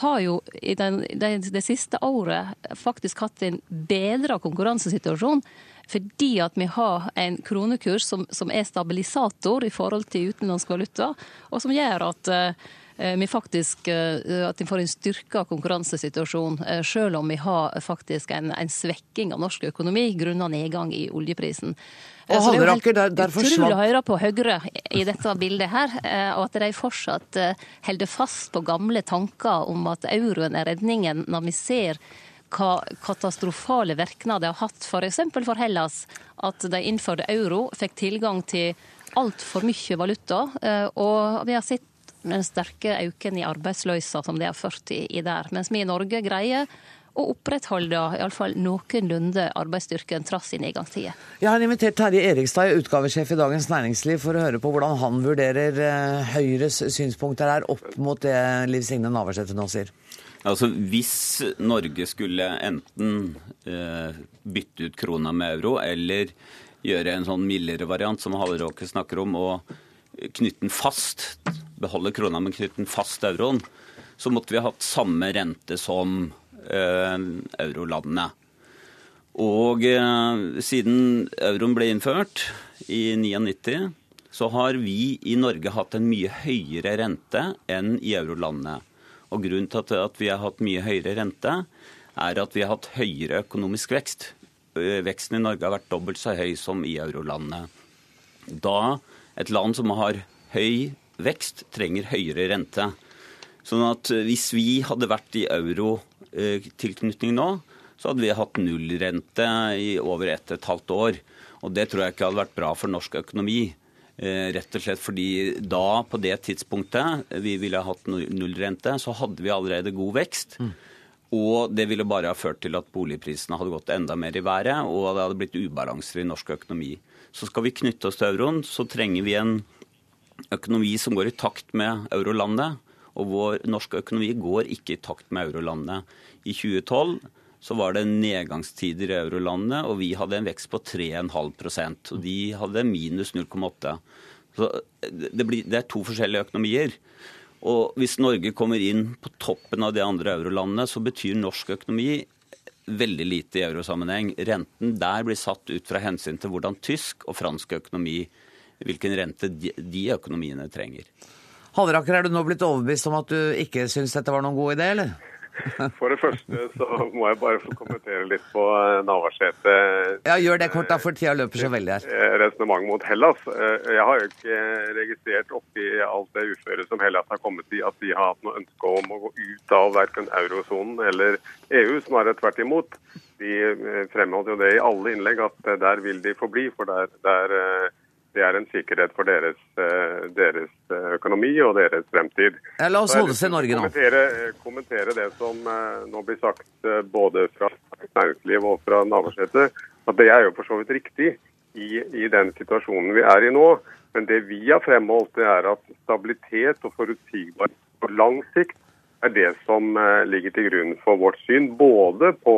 har jo i det, siste året faktisk hatt en bedra konkurransesituasjon. Fordi at vi har en kronekurs som, som, er stabilisator i forhold til utenlandsk valuta, og som gjør at uh, vi faktisk uh, at vi får en styrka konkurransesituasjon, uh, selv om vi har faktisk en, en svekking av norsk økonomi grunnet nedgang i oljeprisen. Og så det er jo helt utrolig å høre på Høyre i dette bildet her, eh, og at de fortsatt eh, holder fast på gamle tanker om at euroen er redningen, når vi ser hva katastrofale virkninger det har hatt f.eks. For, for Hellas, at de innførte euro, fikk tilgang til altfor mye valuta. Eh, og vi har sett den sterke økningen i arbeidsløysa som det har ført i, i der. Mens vi i Norge greier å opprettholde iallfall noenlunde arbeidsstyrken trass i nedgangstider. Jeg har invitert Terje Erikstad, utgavesjef i Dagens Næringsliv, for å høre på hvordan han vurderer eh, Høyres synspunkter her opp mot det Liv Signe Navarsete nå sier. Altså, Hvis Norge skulle enten eh, bytte ut krona med euro, eller gjøre en sånn mildere variant som Halleraker snakker om, og knytte den fast, beholde krona, men knytte den fast euroen, så måtte vi ha hatt samme rente som Eh, eurolandene. Og eh, siden euroen ble innført i 1999, så har vi i Norge hatt en mye høyere rente enn i eurolandene. Og grunnen til at vi har hatt mye høyere rente, er at vi har hatt høyere økonomisk vekst. Eh, veksten i Norge har vært dobbelt så høy som i eurolandene. Da et land som har høy vekst, trenger høyere rente. Sånn at hvis vi hadde vært i euro Eh, nå, så hadde vi hatt nullrente i over ett og et halvt år. Og det tror jeg ikke hadde vært bra for norsk økonomi. Eh, rett og slett fordi da, på det tidspunktet vi ville hatt nullrente, så hadde vi allerede god vekst. Mm. Og det ville bare ha ført til at boligprisene hadde gått enda mer i været, og det hadde blitt ubalanser i norsk økonomi. Så skal vi knytte oss til euroen, så trenger vi en økonomi som går i takt med eurolandet. Og vår norske økonomi går ikke i takt med eurolandet. I 2012 så var det nedgangstider i eurolandet, og vi hadde en vekst på 3,5% og de hadde minus 0,8 Så det, blir, det er to forskjellige økonomier. Og hvis Norge kommer inn på toppen av de andre eurolandene, så betyr norsk økonomi veldig lite i eurosammenheng. Renten der blir satt ut fra hensyn til hvordan tysk og fransk økonomi, hvilken rente de, økonomiene trenger. Halleraker, er du nå blitt overbevist om at du ikke syns dette var noen god idé, eller? For det første så må jeg bare få kommentere litt på eh, Navarsete. Ja, gjør det kort, da, for tida løper så veldig her. Eh, resonnement mot Hellas. Eh, jeg har jo ikke registrert oppi alt det uføret som Hellas har kommet i, at de har hatt noe ønske om å gå ut av verken eurosonen eller EU, snarere tvert imot. De fremholdt jo det i alle innlegg at der vil de forbli, for der, der det er en sikkerhet for deres, eh, deres, eh, økonomi og deres fremtid. Ja, la oss holde seg i Norge nå. Kommentere, eh, kommentere det som nå blir sagt både fra næringsliv og fra Navarsete. At det er jo for så vidt riktig i, i den situasjonen vi er i nå. Men det vi har fremholdt, det er at stabilitet og forutsigbarhet på lang sikt er det som ligger til grunn for vårt syn, både på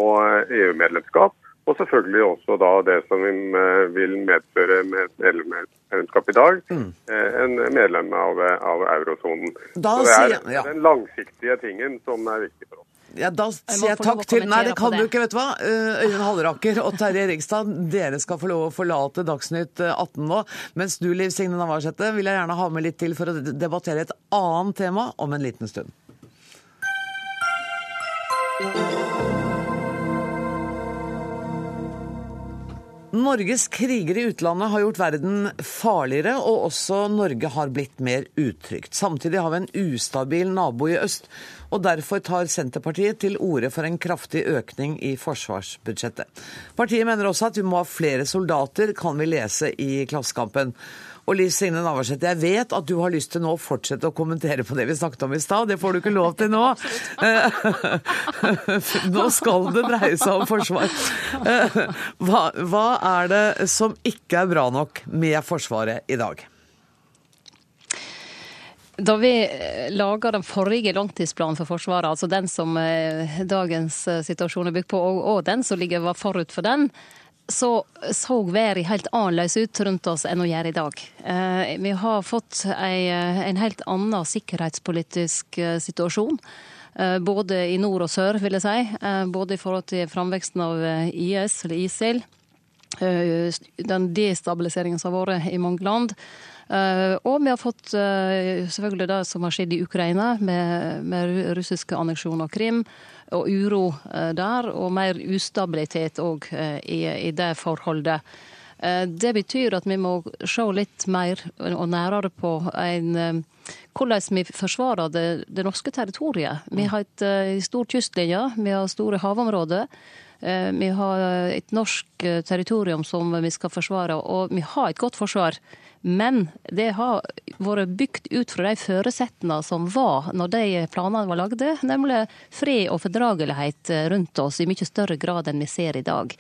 EU-medlemskap og selvfølgelig også da det som vil medføre med medlemskap i dag, mm. Eh, en medlem av, av eurosonen. Så det er ja. den langsiktige tingen som er viktig for oss. Ja, Da sier jeg takk til Nei, det kan du ikke, vet du hva. Øyunn Halleraker og Terje Rigstad, dere skal få lov å forlate Dagsnytt 18 eh, nå. Mens du, Liv Signe Navarsete, vil jeg gjerne ha med litt til for å debattere et annet tema om en liten stund. Norges kriger i utlandet har gjort verden farligere, og også Norge har blitt mer utrygt. Samtidig har vi en ustabil nabo i øst, og derfor tar Senterpartiet til orde for en kraftig økning i forsvarsbudsjettet. Partiet mener også at vi må ha flere soldater, kan vi lese i Klassekampen. Og Liv Signe Navarsete, jeg vet at du har lyst til nå å fortsette å kommentere på det vi snakket om i stad. Det får du ikke lov til nå. Nå skal det dreie seg om forsvar. Hva, hva er det som ikke er bra nok med Forsvaret i dag? Da vi eh, laga den forrige langtidsplanen for Forsvaret, altså den som eh, dagens eh, situasjon er bygd på, og, den som ligger forut for den, så så verden helt annerledes ut rundt oss enn hun gjør i dag. Eh, vi har fått eh, en helt annen sikkerhetspolitisk eh, situasjon. Både i nord og sør, vil jeg si. Både i forhold til framveksten av IS, eller ISIL. Den destabiliseringen som har vært i mange land. Og vi har fått selvfølgelig det som har skjedd i Ukraina, med, russiske anneksjon av Krim og uro eh, der, og mer ustabilitet òg eh, i, i det forholdet. Det betyr at vi må se litt mer og nærere på en hvordan vi forsvarer det, det norske territoriet. Vi har et uh, stor kystlinje, vi har store havområder. Vi har et norsk territorium som vi skal forsvare, og vi har et godt forsvar. Men det har vært bygd ut fra de føresetnadene som var når de planene var lagde, nemlig fred og fordragelighet rundt oss i mye større grad enn vi ser i dag.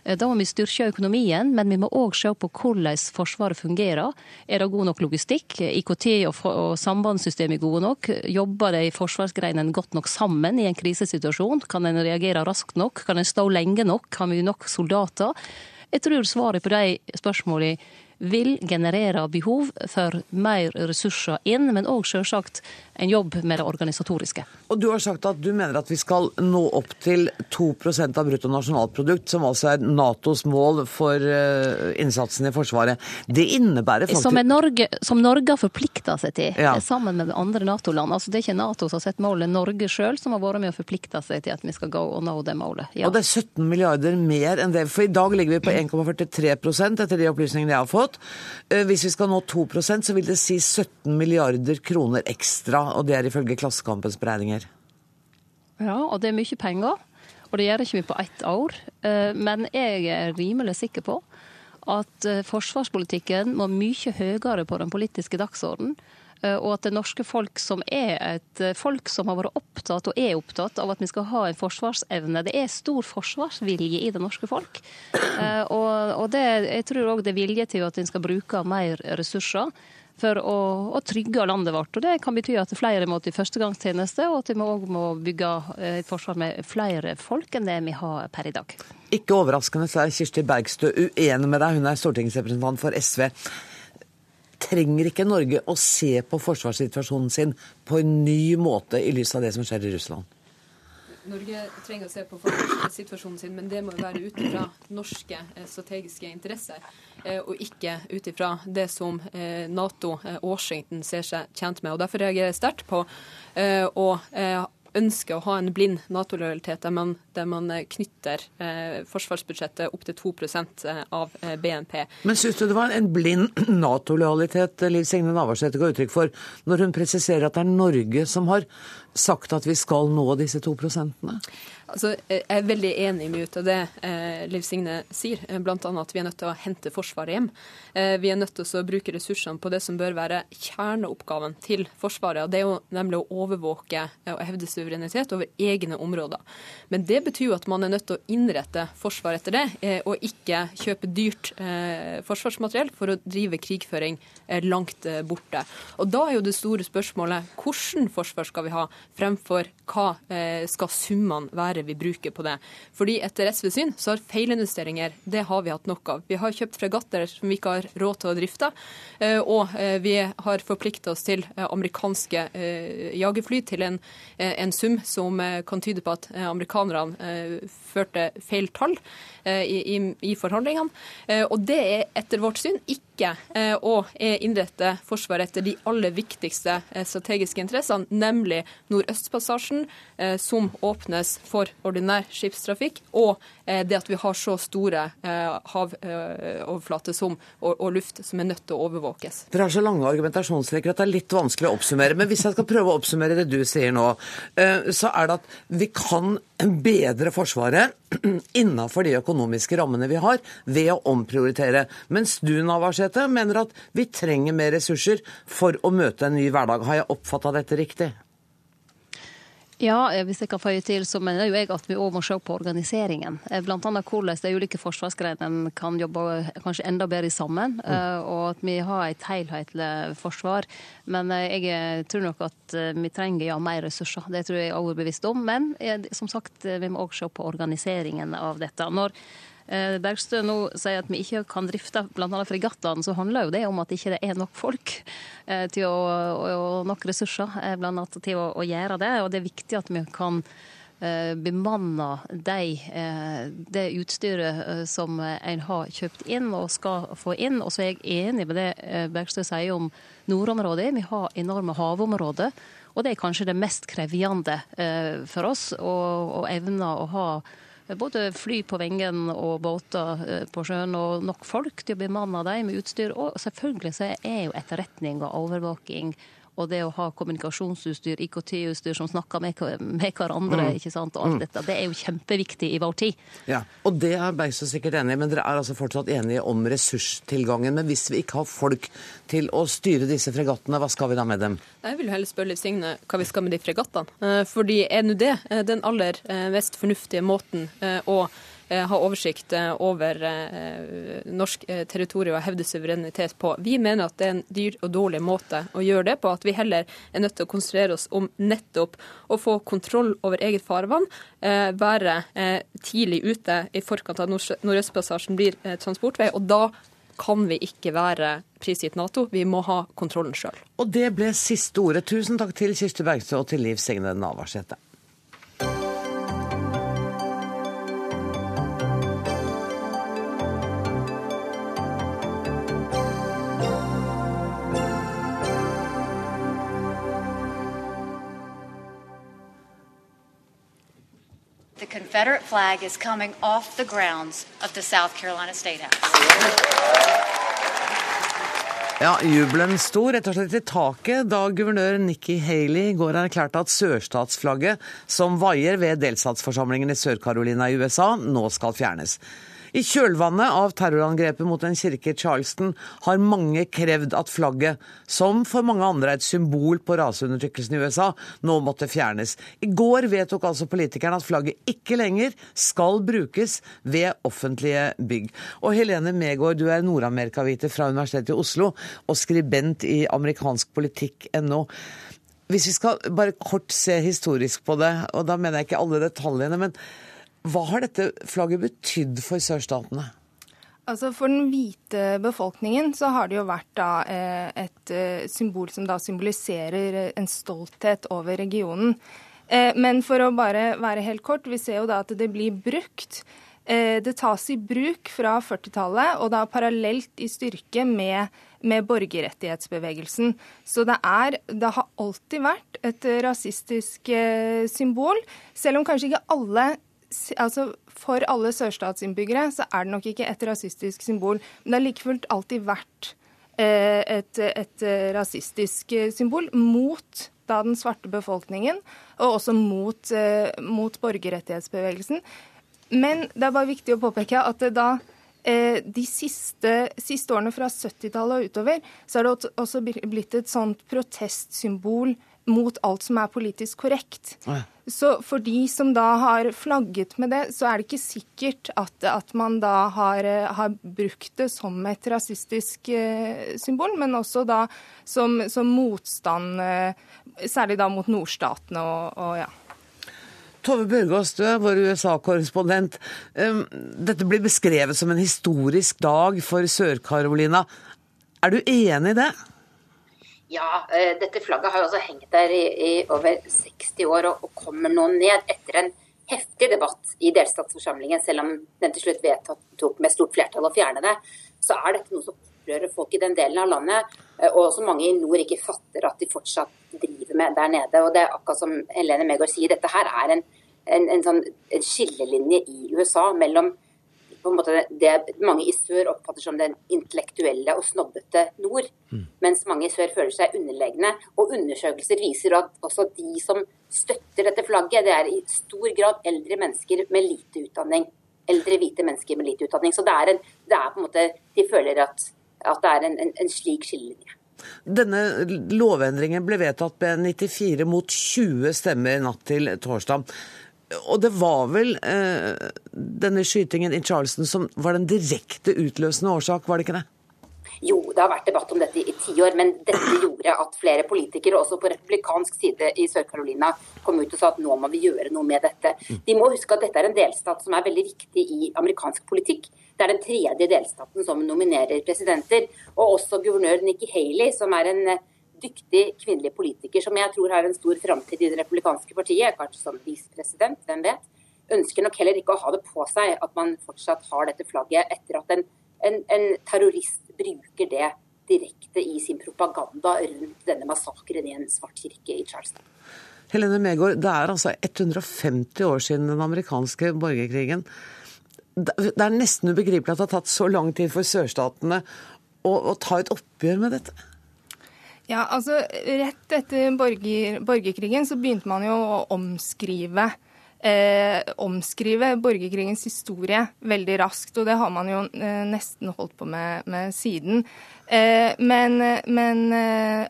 Da må vi styrke økonomien, men vi må òg se på hvordan Forsvaret fungerer. Er det god nok logistikk? IKT og, og sambandssystemet gode nok? Jobber de forsvarsgreinene godt nok sammen i en krisesituasjon? Kan en reagere raskt nok? Kan en stå lenge nok? Har vi nok soldater? Jeg tror svaret på de spørsmålene vil generere behov for mer ressurser inn, men òg selvsagt en jobb med det organisatoriske. Og Du har sagt at du mener at vi skal nå opp til 2% av bruttonasjonalprodukt, som altså er Natos mål for uh, innsatsen i Forsvaret. Det innebærer faktisk Som, Norge, som Norge har forplikta seg til, ja. sammen med andre Nato-land. Altså, det er ikke Nato som har sett målet, Norge sjøl som har vært med å forplikte seg til at vi skal gå og nå det målet. Ja. Og det er 17 milliarder mer enn det. For i dag ligger vi på 1,43% etter de opplysningene jeg har fått. Uh, hvis vi skal nå 2% så vil det si 17 milliarder kroner ekstra og det er ifølge Klassekampens beregninger. Ja, og det er mye penger. Og det gjør ikke vi på ett år. Eh, men jeg er rimelig sikker på at eh, forsvarspolitikken må mye høyere på den politiske dagsordenen. Eh, og at det norske folk, som er et folk som har vært opptatt og er opptatt av at vi skal ha en forsvarsevne Det er stor forsvarsvilje i det norske folk. Og, det, jeg tror òg det er vilje til at en skal bruke mer ressurser for å, å, trygge landet vårt. Og Det kan bety at flere må til førstegangstjeneste, og at vi òg må bygge et forsvar med flere folk enn det vi har per i dag. Ikke overraskende så er Kirsti Bergstø uenig med deg, hun er stortingsrepresentant for SV. Trenger ikke Norge å se på forsvarssituasjonen sin på en ny måte i lys av det som skjer i Russland? Norge trenger å se på situasjonen sin, men det må jo være ut ifra norske eh, strategiske interesser, eh, og ikke ut ifra det som Nato Nato Washington ser seg tjent med. Og Derfor reagerer jeg sterkt på å ønsker å ha en blind Nato-lojalitet, der, der, man knytter eh, forsvarsbudsjettet opp til 2% av eh, BNP. Men syns du det var en blind Nato-lojalitet Liv Signe Navarsete ga uttrykk for, når hun presiserer at det er Norge som har sagt at vi skal nå disse to prosentene? Altså, jeg er veldig enig i mye av det eh, Liv Signe sier, eh, bl.a. at vi er nødt til å hente Forsvaret hjem. Eh, vi er nødt til å bruke ressursene på det som bør være kjerneoppgaven til Forsvaret. og Det er jo nemlig å overvåke og hevde suverenitet over egne områder. Men det betyr jo at man er nødt til å innrette Forsvaret etter det, eh, og ikke kjøpe dyrt eh, forsvarsmateriell for å drive krigføring eh, langt borte. Og Da er jo det store spørsmålet hvordan forsvar skal vi ha, fremfor hva skal summene være vi bruker på det. Fordi etter SVs syn så har feilinvesteringer det har vi hatt nok av. Vi har kjøpt fregatter som vi ikke har råd til å drifte, eh, og eh, vi har forplikta oss til eh, amerikanske jagerfly til en, en sum som kan tyde på at amerikanerne førte feil tall i, i, i forhandlingene. Og det er etter vårt syn ikke å innrette Forsvaret etter de aller viktigste strategiske interessene, nemlig Nordøstpassasjen, som åpnes for ordinær skipstrafikk, og eh, det at vi har så store eh, havoverflater som, og, og, luft som er nødt til å overvåkes. Dere har så lange argumentasjonsrekker at det er litt vanskelig å oppsummere. Men hvis jeg skal prøve å oppsummere det du sier nå, eh, så er det at vi kan bedre Forsvaret innenfor de økonomiske rammene vi har, ved å omprioritere. Mens du, Navarsete, mener at vi trenger mer ressurser for å møte en ny hverdag. Har jeg oppfatta dette riktig? Ja, eh, hvis jeg kan føye til, så mener jo jeg at vi òg må se på organiseringen. Bl.a. blant annet hvordan de ulike forsvarsgrenene kan jobbe eh, kanskje enda bedre sammen. Mm. Og at vi har et helhetlig forsvar. Men jeg tror nok at vi trenger ja, mer ressurser. Det tror jeg er overbevist om. Men som sagt, vi må òg se på organiseringen av dette. Når Eh, Bergstø nå sier at vi ikke kan drifte bl.a. fregattene, så handler jo det om at ikke det er nok folk eh, til å, og nok ressurser eh, blant annet, til å, å, gjøre det. Og det er viktig at vi kan bemanne de, det utstyret som en har kjøpt inn og skal få inn. Og så er jeg enig med det Bergstø sier om nordområdet. Vi har enorme havområder. Og det er kanskje det mest krevende for oss å evne å ha både fly på vengen og båter eh, på sjøen, og nok folk til å bemanne dem med utstyr. Og selvfølgelig så er jo etterretning og overvåking og det å ha kommunikasjonsutstyr, IKT-utstyr som snakker med, med hverandre, mm. ikke sant, og alt mm. dette, det er jo kjempeviktig i vår tid. Ja, og det er Beiso sikkert enig i, men dere er altså fortsatt enige om ressurstilgangen. Men hvis vi ikke har folk til å styre disse fregattene, hva skal vi da med dem? Jeg vil heller spørre Liv Signe hva vi skal med de fregattene. Eh, fordi er nå det eh, den aller eh, mest fornuftige måten å ha oversikt eh, over eh, norsk territorium og hevde suverenitet på. Vi mener at det er en dyr og dårlig måte å gjøre det på. At vi heller er nødt til å konsentrere oss om nettopp å få kontroll over eget farvann. Være tidlig ute i forkant av Nordøstpassasjen blir transportvei. og da kan vi ikke være prisgitt Nato, vi må ha kontrollen sjøl. Og det ble siste ordet. Tusen takk til Kirsti Bergstø og til Liv Signe Navarsete. Confederate flag is coming off the grounds of the South Carolina State House. Ja, Jubelen sto rett og slett i taket da guvernør Nikki Haley i går erklærte at sørstatsflagget, som vaier ved delstatsforsamlingen i Sør-Carolina i USA, nå skal fjernes. I kjølvannet av terrorangrepet mot en kirke i Charleston har mange krevd at flagget, som for mange andre er et symbol på raseundertrykkelsen i USA, nå måtte fjernes. I går vedtok altså politikerne at flagget ikke lenger skal brukes ved offentlige bygg. Og Helene Megård, du er nordamerikaviter fra Universitetet i Oslo og skribent i amerikansk politikk.no. Hvis vi skal bare kort se historisk på det, og da mener jeg ikke alle detaljene, men hva har dette flagget betydd for sørstatene? Altså For den hvite befolkningen så har det jo vært da eh, et eh, symbol som da symboliserer eh, en stolthet over regionen. Men for å bare være helt kort, vi ser jo da at det blir brukt. Det tas i bruk fra 40-tallet, og da parallelt i styrke med, med borgerrettighetsbevegelsen. Så det, er, det har alltid vært et rasistisk symbol, selv om kanskje ikke alle altså For alle sørstatsinnbyggere så er det nok ikke et rasistisk symbol, men det har like fullt alltid vært eh, et, et, rasistisk symbol mot da den svarte befolkningen, og også mot, eh, mot borgerrettighetsbevegelsen. Men det er bare viktig å påpeke at da eh, de siste, siste årene fra 70-tallet og utover, så har det også blitt et sånt protestsymbol mot alt som er politisk korrekt. Ja. Så for de som da har flagget med det, så er det ikke sikkert at, at man da har, har, brukt det som et rasistisk eh, symbol, men også da som, som motstand, eh, særlig da mot nordstatene og, og ja. Tove Bjørgaas, du er vår USA-korrespondent. Dette blir beskrevet som en historisk dag for Sør-Carolina. Er du enig i det? Ja, eh, dette flagget har jo også hengt der i, i over 60 år og, og, kommer nå ned etter en heftig debatt i delstatsforsamlingen. Selv om den til slutt vedtok med stort flertall å fjerne det, så er dette noe som opprører folk i den delen av landet. Eh, og som mange i nord ikke fatter at de fortsatt driver med der nede. Og det er akkurat som Helene Megaard sier, dette her er en, en, en, sånn, en skillelinje i USA mellom på en måte det mange i sør oppfatter som den intellektuelle og snobbete nord. Mm. Mens mange i sør føler seg underlegne. Og undersøkelser viser at også de som støtter dette flagget, det er i stor grad eldre mennesker med lite utdanning. Eldre hvite mennesker med lite utdanning. Så det er, en, det er på en måte De føler at, at det er en, en, en slik skillelinje. Denne lovendringen ble vedtatt med 94 mot 20 stemmer natt til torsdag. Og det var vel eh, denne skytingen i Charleston som var den direkte utløsende årsak, var det ikke det? Jo, det har vært debatt om dette i ti år, men dette gjorde at flere politikere, også på republikansk side i Sør-Carolina, kom ut og sa at nå må vi gjøre noe med dette. De må huske at dette er en delstat som er veldig viktig i amerikansk politikk. Det er den tredje delstaten som nominerer presidenter. Og også guvernør Nikki Haley, som er en dyktig kvinnelig politiker som jeg tror har en stor framtid i det republikanske partiet, kanskje som visepresident, hvem vet, ønsker nok heller ikke å ha det på seg at man fortsatt har dette flagget etter at en, en, en terrorist bruker det direkte i sin propaganda rundt denne massakren i en svart kirke i Charleston. Helene Megård, det er altså 150 år siden den amerikanske borgerkrigen. Det er nesten ubegripelig at det har tatt så lang tid for sørstatene å, å ta et oppgjør med dette. Ja, altså Rett etter borger, borgerkrigen så begynte man jo å omskrive eh, omskrive borgerkrigens historie veldig raskt. Og det har man jo eh, nesten holdt på med, med siden. Eh, men, men eh,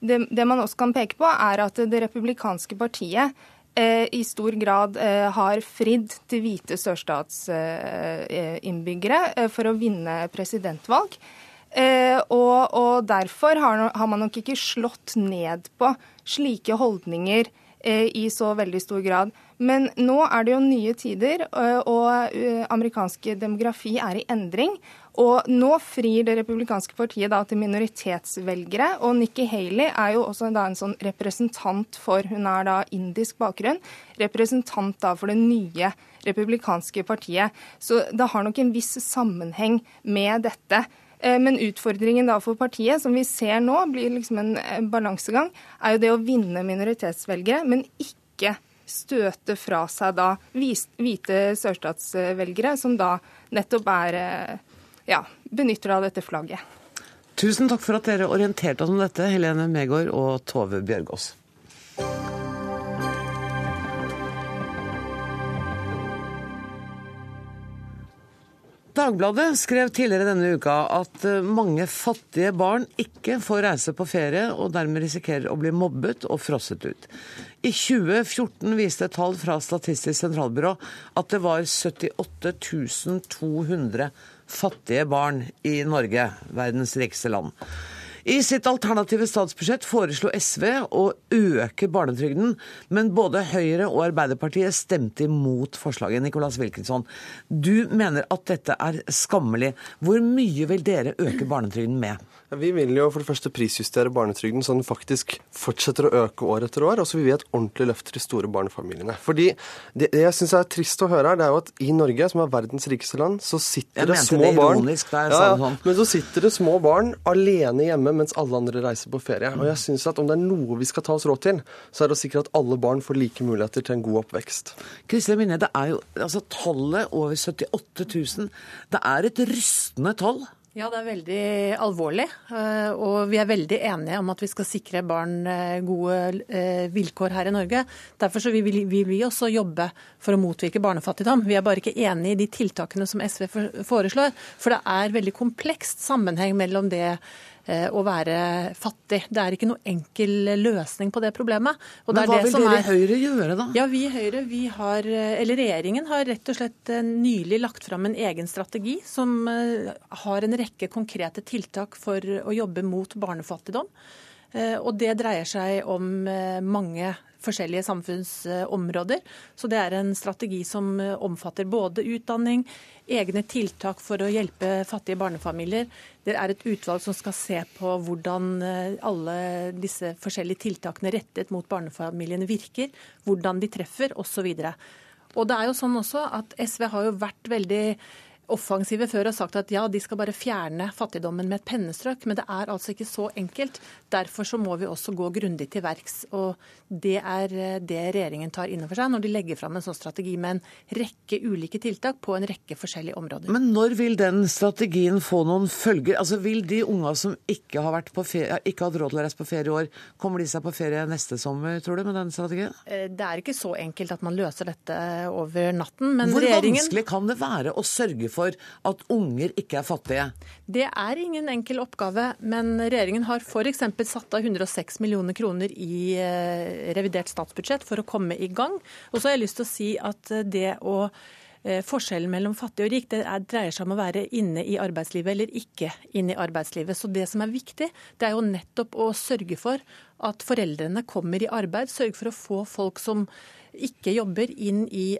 det, det, man også kan peke på, er at det republikanske partiet eh, i stor grad eh, har fridd til hvite sørstatsinnbyggere for å vinne presidentvalg. Og, og, derfor har, har man nok ikke slått ned på slike holdninger i så veldig stor grad. Men nå er det jo nye tider, og amerikansk demografi er i endring. Og nå frir det republikanske partiet da til minoritetsvelgere. Og Nikki Haley er jo også da en sånn representant for Hun er da indisk bakgrunn. Representant da for det nye republikanske partiet. Så det har nok en viss sammenheng med dette. Men utfordringen da for partiet, som vi ser nå blir liksom en balansegang, er jo det å vinne minoritetsvelgere, men ikke støte fra seg da hvite sørstatsvelgere, som da nettopp er ja, benytter av dette flagget. Tusen takk for at dere orienterte oss om dette, Helene Megård og Tove Bjørgaas. Dagbladet skrev tidligere denne uka at eh, mange fattige barn ikke får reise på ferie, og dermed risikerer å bli mobbet og frosset ut. I 2014 viste tall fra Statistisk sentralbyrå at det var 78 200 fattige barn i Norge, verdens rikeste land. I sitt alternative statsbudsjett foreslo SV å øke barnetrygden, men både Høyre og Arbeiderpartiet stemte imot forslaget. Nicolas Wilkinson, du mener at dette er skammelig. Hvor mye vil dere øke barnetrygden med? Vi vil jo for det første prisjustere barnetrygden så den faktisk fortsetter å øke år etter år. Og så vil vi gi et ordentlig løft til de store barnefamiliene. Fordi det, det jeg syns er trist å høre her, det er jo at i Norge, som er verdens rikeste land, så sitter det små det barn ironisk, det ja, sånn. Men så sitter det små barn alene hjemme mens alle andre reiser på ferie. Og jeg synes at om det er noe vi skal ta oss råd til, så er det å sikre at alle barn får like muligheter til en god oppvekst. Kristin Minne, det er jo altså tallet over 78 000. Det er et rystende tall. Ja, det er veldig alvorlig. Eh, og vi er veldig enige om at vi skal sikre barn eh, gode eh, vilkår her i Norge. Derfor vil vi også jobbe for å motvirke barnefattigdom. Vi er bare ikke enig i de tiltakene som SV foreslår. For det er veldig komplekst sammenheng mellom det å være fattig. Det er ikke noe enkel løsning på det problemet. Og Men hva vil dere i Høyre gjøre, da? Ja, Vi i Høyre, vi har, eh, eller regjeringen har rett og slett eh, nylig lagt fram en egen strategi som har en rekke konkrete tiltak for å jobbe mot barnefattigdom. Og det dreier seg om mange forskjellige samfunnsområder. Så det er en strategi som omfatter både utdanning, egne tiltak for å hjelpe fattige barnefamilier. Det er et utvalg som skal se på hvordan eh, alle disse forskjellige tiltakene rettet mot barnefamiliene virker, hvordan de treffer osv. Og det er jo sånn også at SV har jo vært veldig offensive før og sagt at ja, de skal bare fjerne fattigdommen med et pennestrøk. Men det er altså ikke så enkelt. Derfor så må vi også gå grundig til verks. Og det er eh, det regjeringen tar inn over seg når de legger fram en sånn strategi med en rekke ulike tiltak på en rekke forskjellige områder. Men når vil den strategien få noen følger? Altså Vil de unga som ikke har, vært på ferie, ikke har hatt råd til å reise på ferie i år, kommer de seg på ferie neste sommer, tror du, med den strategien? Eh, det er ikke så enkelt at man løser dette over natten. Men Hvor regjeringen... vanskelig kan det være å sørge for at unger ikke er fattige? Det er ingen enkel oppgave, men regjeringen har f.eks. satt av 106 millioner kroner i eh, revidert statsbudsjett for å komme i gang. Og så har jeg lyst til å si at det å eh, Forskjellen mellom fattig og rik det er, dreier seg om å være inne i arbeidslivet eller ikke inne i arbeidslivet. Så Det som er viktig, det er jo nettopp å sørge for at foreldrene kommer i arbeid. Sørge for å få folk som ikke jobber, inn i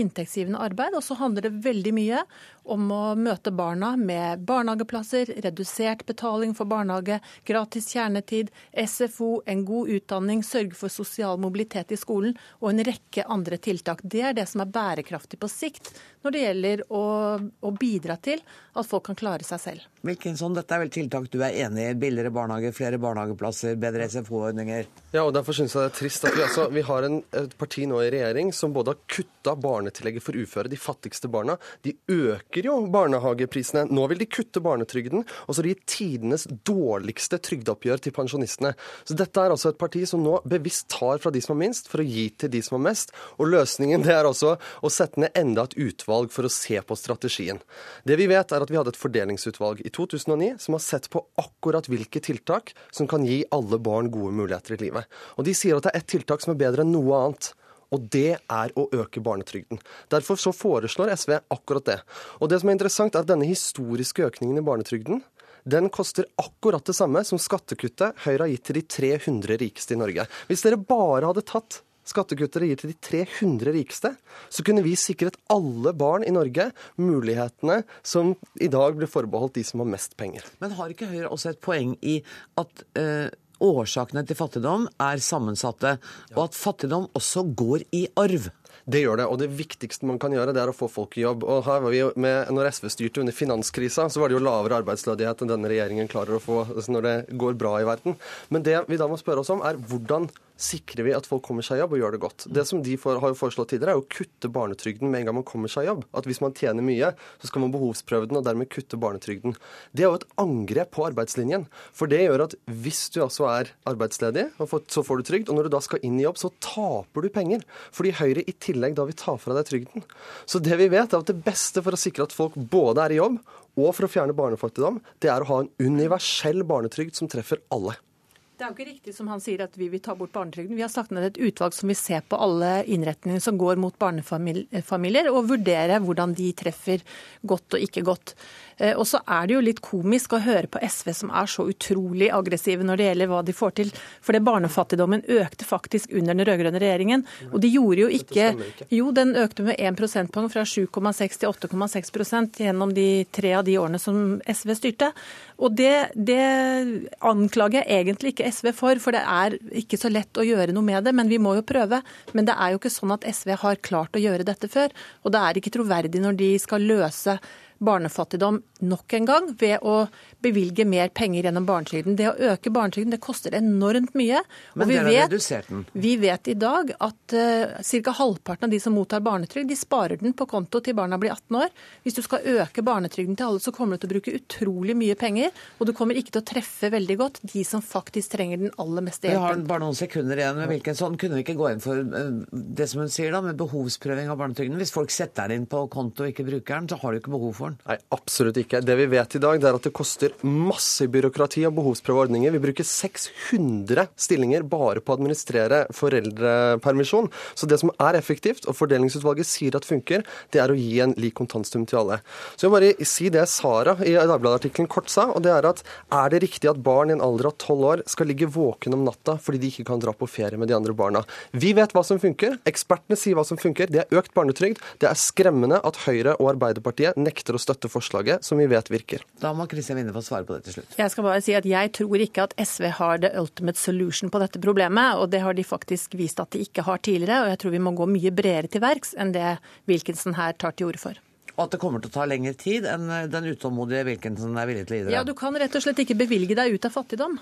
inntektsgivende arbeid. Og så handler det veldig mye om å møte barna med barnehageplasser, redusert betaling for barnehage, gratis kjernetid, SFO, en god utdanning, sørge for sosial mobilitet i skolen og en rekke andre tiltak. Det er det som er bærekraftig på sikt når det gjelder å, å bidra til at folk kan klare seg selv. Wilkinson, dette er vel tiltak du er enig i? Billigere barnehage, flere barnehageplasser, bedre SFO-ordninger? Ja, og derfor syns jeg det er trist at vi, altså, vi har en, et parti nå i regjering som både har kutta barnetillegget for uføre, de fattigste barna. De øker jo barnehageprisene. Nå vil de kutte barnetrygden, og så har de gitt tidenes dårligste trygdeoppgjør til pensjonistene. Så dette er altså et parti som nå bevisst tar fra de som har minst, for å gi til de som har mest. Og løsningen det er altså å sette ned enda et utvalg for å se på strategien. Det vi vet, er at vi hadde et fordelingsutvalg i 2009 som har sett på akkurat hvilke tiltak som kan gi alle barn gode muligheter i livet. Og de sier at det er ett tiltak som er bedre enn noe annet. Og det er å øke barnetrygden. Derfor så foreslår SV akkurat det. Og det som er interessant, er at denne historiske økningen i barnetrygden den koster akkurat det samme som skattekuttet Høyre har gitt til de 300 rikeste i Norge. Hvis dere bare hadde tatt skattekuttet gir til de 300 rikeste, så kunne vi sikret alle barn i Norge mulighetene som i dag blir forbeholdt de som har mest penger. Men har ikke Høyre også et poeng i at eh, årsakene til fattigdom er sammensatte, og at fattigdom også går i arv? Det gjør det, og det viktigste man kan gjøre, det er å få folk i jobb. Og her var vi med, når SV styrte under finanskrisa, så var det jo lavere arbeidsledighet enn denne regjeringen klarer å få når det går bra i verden. Men det vi da må spørre oss om, er hvordan sikrer vi at folk kommer seg i jobb og gjør det godt. Det som de for, har foreslått tidligere, er å kutte barnetrygden med en gang man kommer seg i jobb. At hvis man tjener mye, så skal man behovsprøve den og dermed kutte barnetrygden. Det er jo et angrep på arbeidslinjen. For det gjør at hvis du altså er arbeidsledig, så får du trygd, og når du da skal inn i jobb, så taper du penger. Fordi Høyre i tillegg da vi tar fra deg trygden. Så det vi vet, er at det beste for å sikre at folk både er i jobb, og for å fjerne barnefattigdom, det er å ha en universell barnetrygd som treffer alle. Det er jo ikke riktig som han sier at vi vil ta bort barnetrygden. Vi har sagt ned et utvalg som vil se på alle innretninger som går mot barnefamilier, og vurdere hvordan de treffer godt og ikke godt. Eh, og så er det jo litt komisk å høre på SV som er så utrolig aggressive når det gjelder hva de får til. For det barnefattigdommen økte faktisk under den rød-grønne regjeringen. Og de gjorde jo ikke Jo, den økte med 1 prosentpoeng fra 7,6 til 8,6 prosent gjennom de tre av de årene som SV styrte. Og det, det anklager jeg egentlig ikke SV for, for det er ikke så lett å gjøre noe med det. Men vi må jo prøve. Men det er jo ikke sånn at SV har klart å gjøre dette før. Og det er ikke troverdig når de skal løse barnefattigdom nok en gang ved å bevilge mer penger gjennom barnetrygden. Det å øke barnetrygden det koster enormt mye. Men vi dere har vet, vi vet i dag at uh, ca. halvparten av de som mottar barnetrygd, de sparer den på konto til barna blir 18 år. Hvis du skal øke barnetrygden til alle, så kommer du til å bruke utrolig mye penger. Og du kommer ikke til å treffe veldig godt de som faktisk trenger den aller meste Vi har bare noen sekunder igjen. med hvilken sånn Kunne vi ikke gå inn for eh, det som hun sier da, med behovsprøving av barnetrygden? Hvis folk setter den inn på konto og ikke bruker den, så har du ikke behov for den. Nei, absolutt ikke. Det vi vet i dag, det er at det koster masse byråkrati og behovsprøve ordninger. Vi bruker 600 stillinger bare på å administrere foreldrepermisjon. Så det som er effektivt, og fordelingsutvalget sier at funker, det er å gi en lik kontantstum til alle. Så jeg bare si det Sara i Dagbladet-artikkelen kort sa, og det er at er det riktig at barn i en alder av tolv år skal ligge våken om natta fordi de ikke kan dra på ferie med de andre barna? Vi vet hva som funker. Ekspertene sier hva som funker. Det er økt barnetrygd. Det er skremmende at Høyre og Arbeiderpartiet nekter å støtte forslaget som vi vet virker. Da må Kristin Winne få svare på det til slutt. Jeg skal bare si at jeg tror ikke at SV har the ultimate solution på dette problemet, og det har de faktisk vist at de ikke har tidligere. Og jeg tror vi må gå mye bredere til verks enn det Wilkinson her tar til orde for. Og at det kommer til å ta lengre tid enn den utålmodige Wilkinson er villig til å gi dere. Ja, du kan rett og slett ikke bevilge deg ut av fattigdom.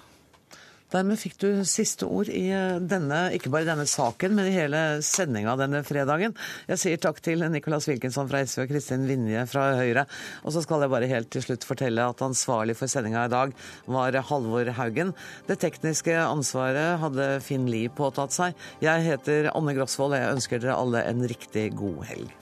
Dermed fikk du siste ord i denne, ikke bare denne saken, men i hele sendinga denne fredagen. Jeg sier takk til Nicolas Wilkinson fra SV og Kristin Vinje fra Høyre. Og så skal jeg bare helt til slutt fortelle at ansvarlig for sendinga i dag var Halvor Haugen. Det tekniske ansvaret hadde Finn Lie påtatt seg. Jeg heter Anne Grosvold, og jeg ønsker dere alle en riktig god helg.